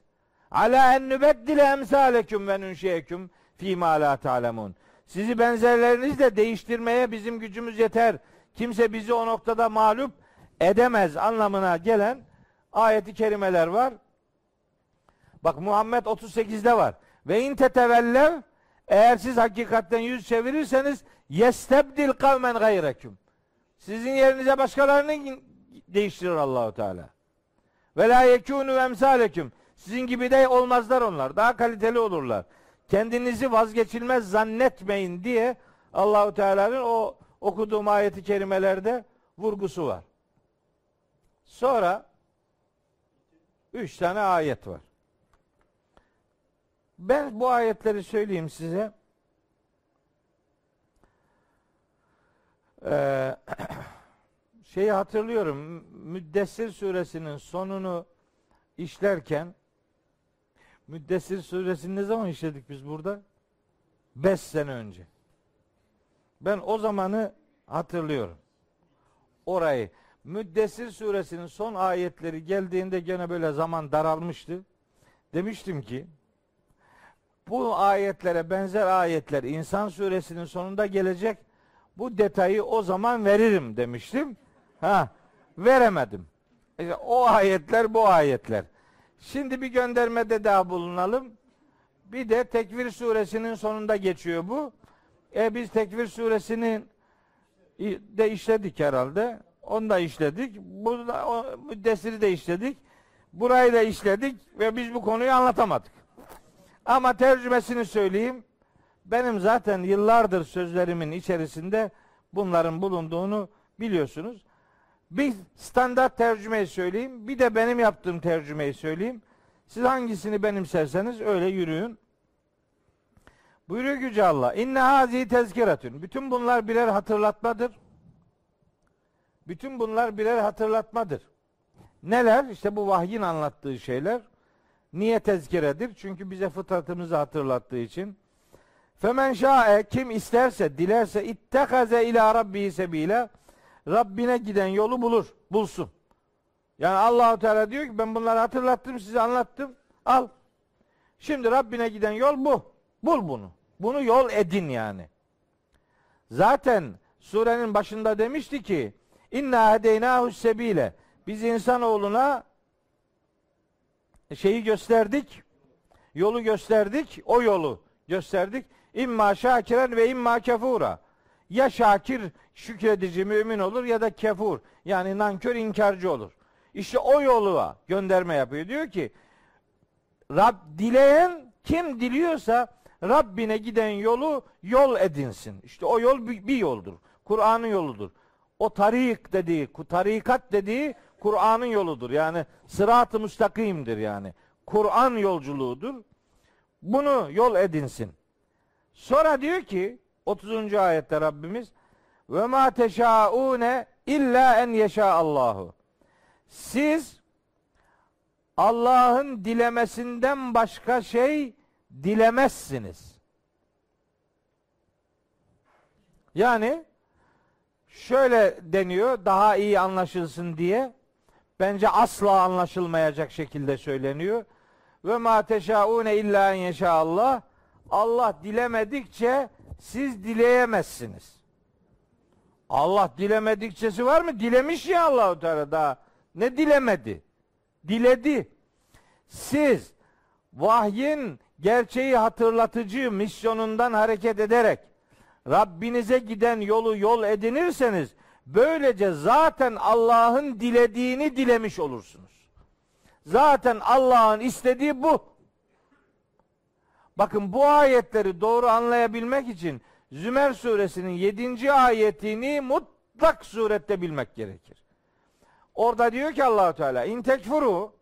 Ala en nübeddile emsaleküm ve nünşiyeküm fîmâ la ta'lemun. Sizi benzerlerinizle değiştirmeye bizim gücümüz yeter. Kimse bizi o noktada mağlup edemez anlamına gelen ayeti kerimeler var. Bak Muhammed 38'de var. Ve in tetevellev eğer siz hakikatten yüz çevirirseniz yestebdil kavmen gayreküm. Sizin yerinize başkalarını değiştirir Allahu Teala. Ve la yekunu emsaleküm. Sizin gibi de olmazlar onlar. Daha kaliteli olurlar. Kendinizi vazgeçilmez zannetmeyin diye Allahu Teala'nın o okuduğum ayeti kerimelerde vurgusu var. Sonra üç tane ayet var. Ben bu ayetleri söyleyeyim size. Ee, (clears throat) şeyi hatırlıyorum. Müddessir suresinin sonunu işlerken Müddessir suresini ne zaman işledik biz burada? Beş sene önce. Ben o zamanı hatırlıyorum. Orayı Müddessir suresinin son ayetleri geldiğinde gene böyle zaman daralmıştı. Demiştim ki bu ayetlere benzer ayetler İnsan suresinin sonunda gelecek. Bu detayı o zaman veririm demiştim. Ha, veremedim. İşte o ayetler bu ayetler. Şimdi bir göndermede daha bulunalım. Bir de Tekvir suresinin sonunda geçiyor bu. E biz Tekvir suresinin de işledik herhalde. Onu da işledik. Bu da, o, müddessiri de işledik. Burayı da işledik ve biz bu konuyu anlatamadık. Ama tercümesini söyleyeyim. Benim zaten yıllardır sözlerimin içerisinde bunların bulunduğunu biliyorsunuz. Bir standart tercümeyi söyleyeyim. Bir de benim yaptığım tercümeyi söyleyeyim. Siz hangisini benimserseniz öyle yürüyün. Buyuruyor Yüce Allah. İnne hazi tezkiratün. Bütün bunlar birer hatırlatmadır. Bütün bunlar birer hatırlatmadır. Neler? İşte bu vahyin anlattığı şeyler. Niye tezkiredir? Çünkü bize fıtratımızı hatırlattığı için. Femen şa'e kim isterse, dilerse ittekaze ila rabbi sebile Rabbine giden yolu bulur, bulsun. Yani Allahu Teala diyor ki ben bunları hatırlattım, size anlattım. Al. Şimdi Rabbine giden yol bu. Bul bunu. Bunu yol edin yani. Zaten surenin başında demişti ki inna hedeynahu sebile. Biz insanoğluna şeyi gösterdik. Yolu gösterdik. O yolu gösterdik. İmma şakiren ve imma kefura. Ya şakir şükredici mümin olur ya da kefur yani nankör inkarcı olur. İşte o yolu gönderme yapıyor. Diyor ki Rab dileyen kim diliyorsa Rabbine giden yolu yol edinsin. İşte o yol bir, bir yoldur. Kur'an'ın yoludur. O tarik dediği, tarikat dediği Kur'an'ın yoludur. Yani sırat-ı müstakimdir yani. Kur'an yolculuğudur. Bunu yol edinsin. Sonra diyor ki 30. ayette Rabbimiz ve ma teşaune illa en yeşa Allahu. Siz Allah'ın dilemesinden başka şey dilemezsiniz. Yani şöyle deniyor daha iyi anlaşılsın diye bence asla anlaşılmayacak şekilde söyleniyor. Ve ma teşaune illa en Allah. Allah dilemedikçe siz dileyemezsiniz. Allah dilemedikçesi var mı? Dilemiş ya Allahu Teala daha. Ne dilemedi? Diledi. Siz vahyin gerçeği hatırlatıcı misyonundan hareket ederek Rabbinize giden yolu yol edinirseniz böylece zaten Allah'ın dilediğini dilemiş olursunuz. Zaten Allah'ın istediği bu. Bakın bu ayetleri doğru anlayabilmek için Zümer suresinin 7. ayetini mutlak surette bilmek gerekir. Orada diyor ki Allahu Teala in tekfuru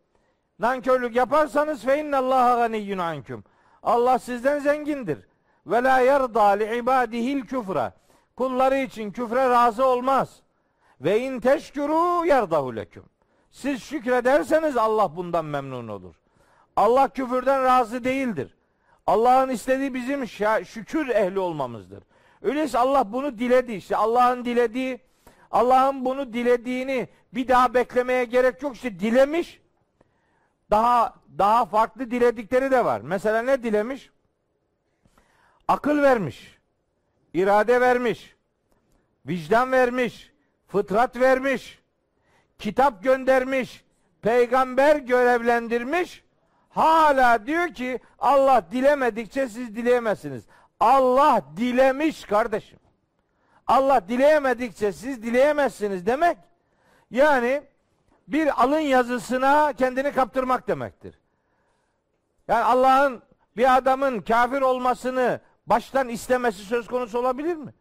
nankörlük yaparsanız fe innallaha ganiyyun ankum. Allah sizden zengindir. Ve la yerda li ibadihil küfra. Kulları için küfre razı olmaz. Ve in teşkuru yerdahu leküm. Siz şükrederseniz Allah bundan memnun olur. Allah küfürden razı değildir. Allah'ın istediği bizim şükür ehli olmamızdır. Öyleyse Allah bunu diledi. İşte Allah'ın dilediği, Allah'ın bunu dilediğini bir daha beklemeye gerek yok. İşte dilemiş. Daha daha farklı diledikleri de var. Mesela ne dilemiş? Akıl vermiş. İrade vermiş. Vicdan vermiş. Fıtrat vermiş. Kitap göndermiş. Peygamber görevlendirmiş Hala diyor ki Allah dilemedikçe siz dileyemezsiniz. Allah dilemiş kardeşim. Allah dileyemedikçe siz dileyemezsiniz demek. Yani bir alın yazısına kendini kaptırmak demektir. Yani Allah'ın bir adamın kafir olmasını baştan istemesi söz konusu olabilir mi?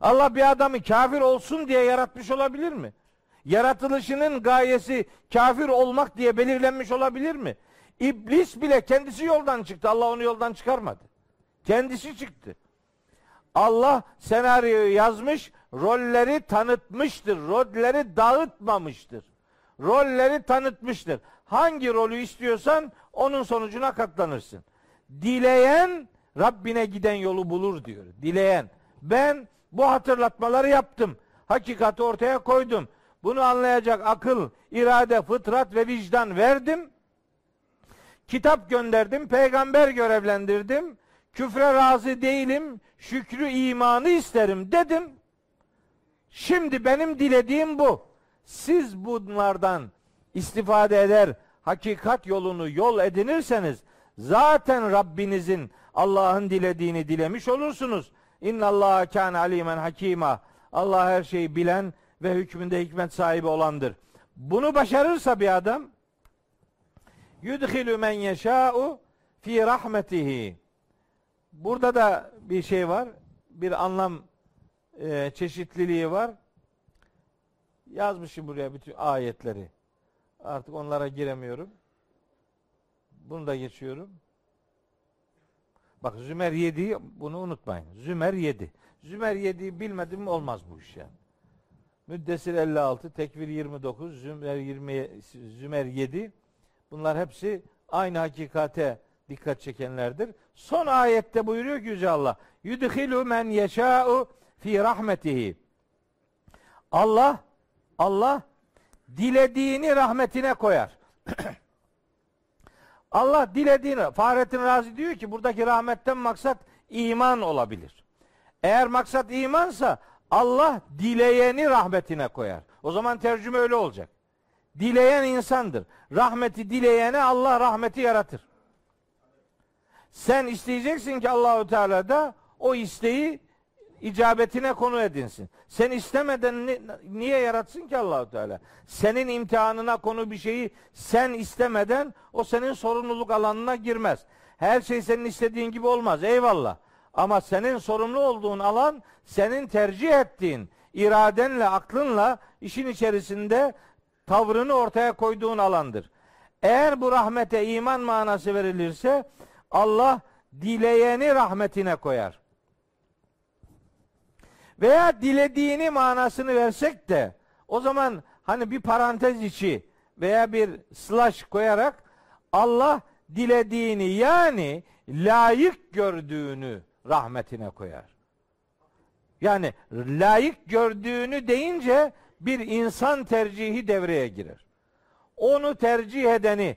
Allah bir adamı kafir olsun diye yaratmış olabilir mi? Yaratılışının gayesi kafir olmak diye belirlenmiş olabilir mi? İblis bile kendisi yoldan çıktı. Allah onu yoldan çıkarmadı. Kendisi çıktı. Allah senaryoyu yazmış, rolleri tanıtmıştır. Rolleri dağıtmamıştır. Rolleri tanıtmıştır. Hangi rolü istiyorsan onun sonucuna katlanırsın. Dileyen Rabbine giden yolu bulur diyor. Dileyen. Ben bu hatırlatmaları yaptım. Hakikati ortaya koydum. Bunu anlayacak akıl, irade, fıtrat ve vicdan verdim. Kitap gönderdim, peygamber görevlendirdim. Küfre razı değilim, şükrü imanı isterim dedim. Şimdi benim dilediğim bu. Siz bunlardan istifade eder, hakikat yolunu yol edinirseniz zaten Rabbinizin Allah'ın dilediğini dilemiş olursunuz. İnna Allah kan alimen hakima. Allah her şeyi bilen ve hükmünde hikmet sahibi olandır. Bunu başarırsa bir adam yudhilu men yeşâ'u fi rahmetihi. Burada da bir şey var. Bir anlam e, çeşitliliği var. Yazmışım buraya bütün ayetleri. Artık onlara giremiyorum. Bunu da geçiyorum. Bak Zümer 7 bunu unutmayın. Zümer 7. Zümer 7'yi bilmedim mi olmaz bu iş yani. Müddessir 56, Tekvir 29, Zümer 20 Zümer 7. Bunlar hepsi aynı hakikate dikkat çekenlerdir. Son ayette buyuruyor ki Yüce Allah. Yudhilu men yeşâ'u fi rahmetihi. Allah Allah dilediğini rahmetine koyar. (clears throat) Allah dilediğini Fahrettin Razi diyor ki buradaki rahmetten maksat iman olabilir. Eğer maksat imansa Allah dileyeni rahmetine koyar. O zaman tercüme öyle olacak. Dileyen insandır. Rahmeti dileyene Allah rahmeti yaratır. Sen isteyeceksin ki Allahu Teala da o isteği icabetine konu edinsin. Sen istemeden ni, niye yaratsın ki Allahu Teala? Senin imtihanına konu bir şeyi sen istemeden o senin sorumluluk alanına girmez. Her şey senin istediğin gibi olmaz. Eyvallah. Ama senin sorumlu olduğun alan senin tercih ettiğin iradenle, aklınla işin içerisinde tavrını ortaya koyduğun alandır. Eğer bu rahmete iman manası verilirse Allah dileyeni rahmetine koyar. Veya dilediğini manasını versek de o zaman hani bir parantez içi veya bir slash koyarak Allah dilediğini yani layık gördüğünü rahmetine koyar. Yani layık gördüğünü deyince bir insan tercihi devreye girer. Onu tercih edeni,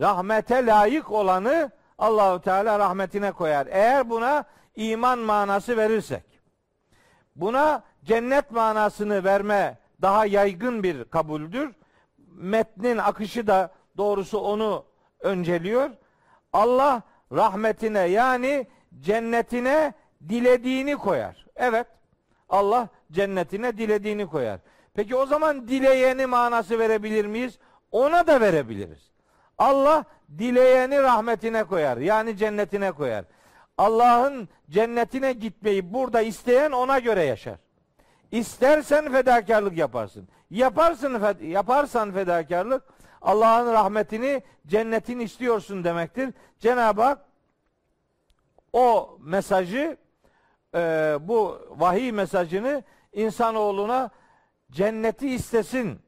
rahmete layık olanı Allahu Teala rahmetine koyar. Eğer buna iman manası verirsek. Buna cennet manasını verme daha yaygın bir kabuldür. Metnin akışı da doğrusu onu önceliyor. Allah rahmetine yani cennetine dilediğini koyar. Evet. Allah cennetine dilediğini koyar. Peki o zaman dileyeni manası verebilir miyiz? Ona da verebiliriz. Allah dileyeni rahmetine koyar. Yani cennetine koyar. Allah'ın cennetine gitmeyi burada isteyen ona göre yaşar. İstersen fedakarlık yaparsın. Yaparsın yaparsan fedakarlık Allah'ın rahmetini, cennetini istiyorsun demektir. Cenab-ı Hak o mesajı e, bu vahiy mesajını insanoğluna cenneti istesin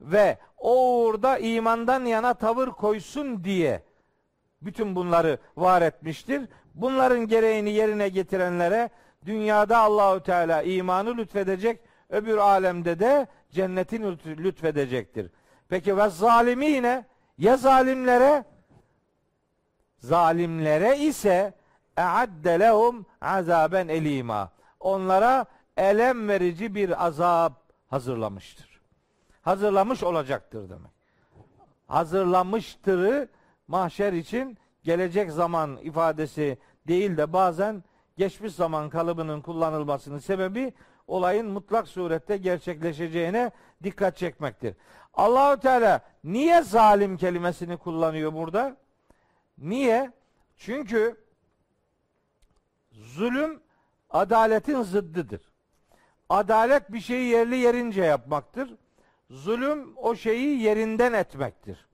ve o uğurda imandan yana tavır koysun diye bütün bunları var etmiştir. Bunların gereğini yerine getirenlere dünyada Allahü Teala imanı lütfedecek, öbür alemde de cennetin lütfedecektir. Peki ve zalimine ya zalimlere zalimlere ise e'adde lehum azaben elima. Onlara elem verici bir azap hazırlamıştır. Hazırlamış olacaktır demek. Hazırlamıştırı mahşer için gelecek zaman ifadesi değil de bazen geçmiş zaman kalıbının kullanılmasının sebebi olayın mutlak surette gerçekleşeceğine dikkat çekmektir. Allahü Teala niye zalim kelimesini kullanıyor burada? Niye? Çünkü zulüm adaletin zıddıdır. Adalet bir şeyi yerli yerince yapmaktır. Zulüm o şeyi yerinden etmektir.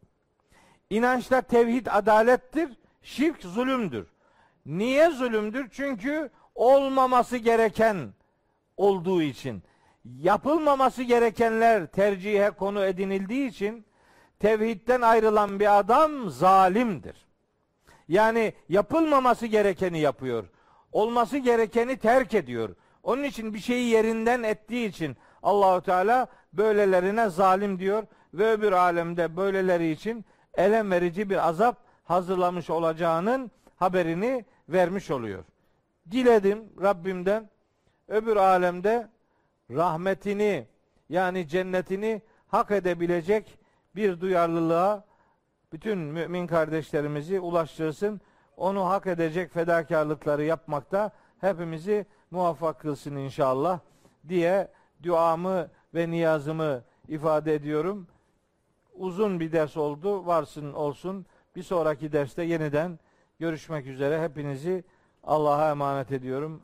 İnançta tevhid adalettir, şirk zulümdür. Niye zulümdür? Çünkü olmaması gereken olduğu için, yapılmaması gerekenler tercihe konu edinildiği için tevhidden ayrılan bir adam zalimdir. Yani yapılmaması gerekeni yapıyor. Olması gerekeni terk ediyor. Onun için bir şeyi yerinden ettiği için Allahu Teala böylelerine zalim diyor ve öbür alemde böyleleri için elem verici bir azap hazırlamış olacağının haberini vermiş oluyor. Diledim Rabbimden öbür alemde rahmetini yani cennetini hak edebilecek bir duyarlılığa bütün mümin kardeşlerimizi ulaştırsın. Onu hak edecek fedakarlıkları yapmakta hepimizi muvaffak kılsın inşallah diye duamı ve niyazımı ifade ediyorum. Uzun bir ders oldu. Varsın olsun. Bir sonraki derste yeniden görüşmek üzere. Hepinizi Allah'a emanet ediyorum.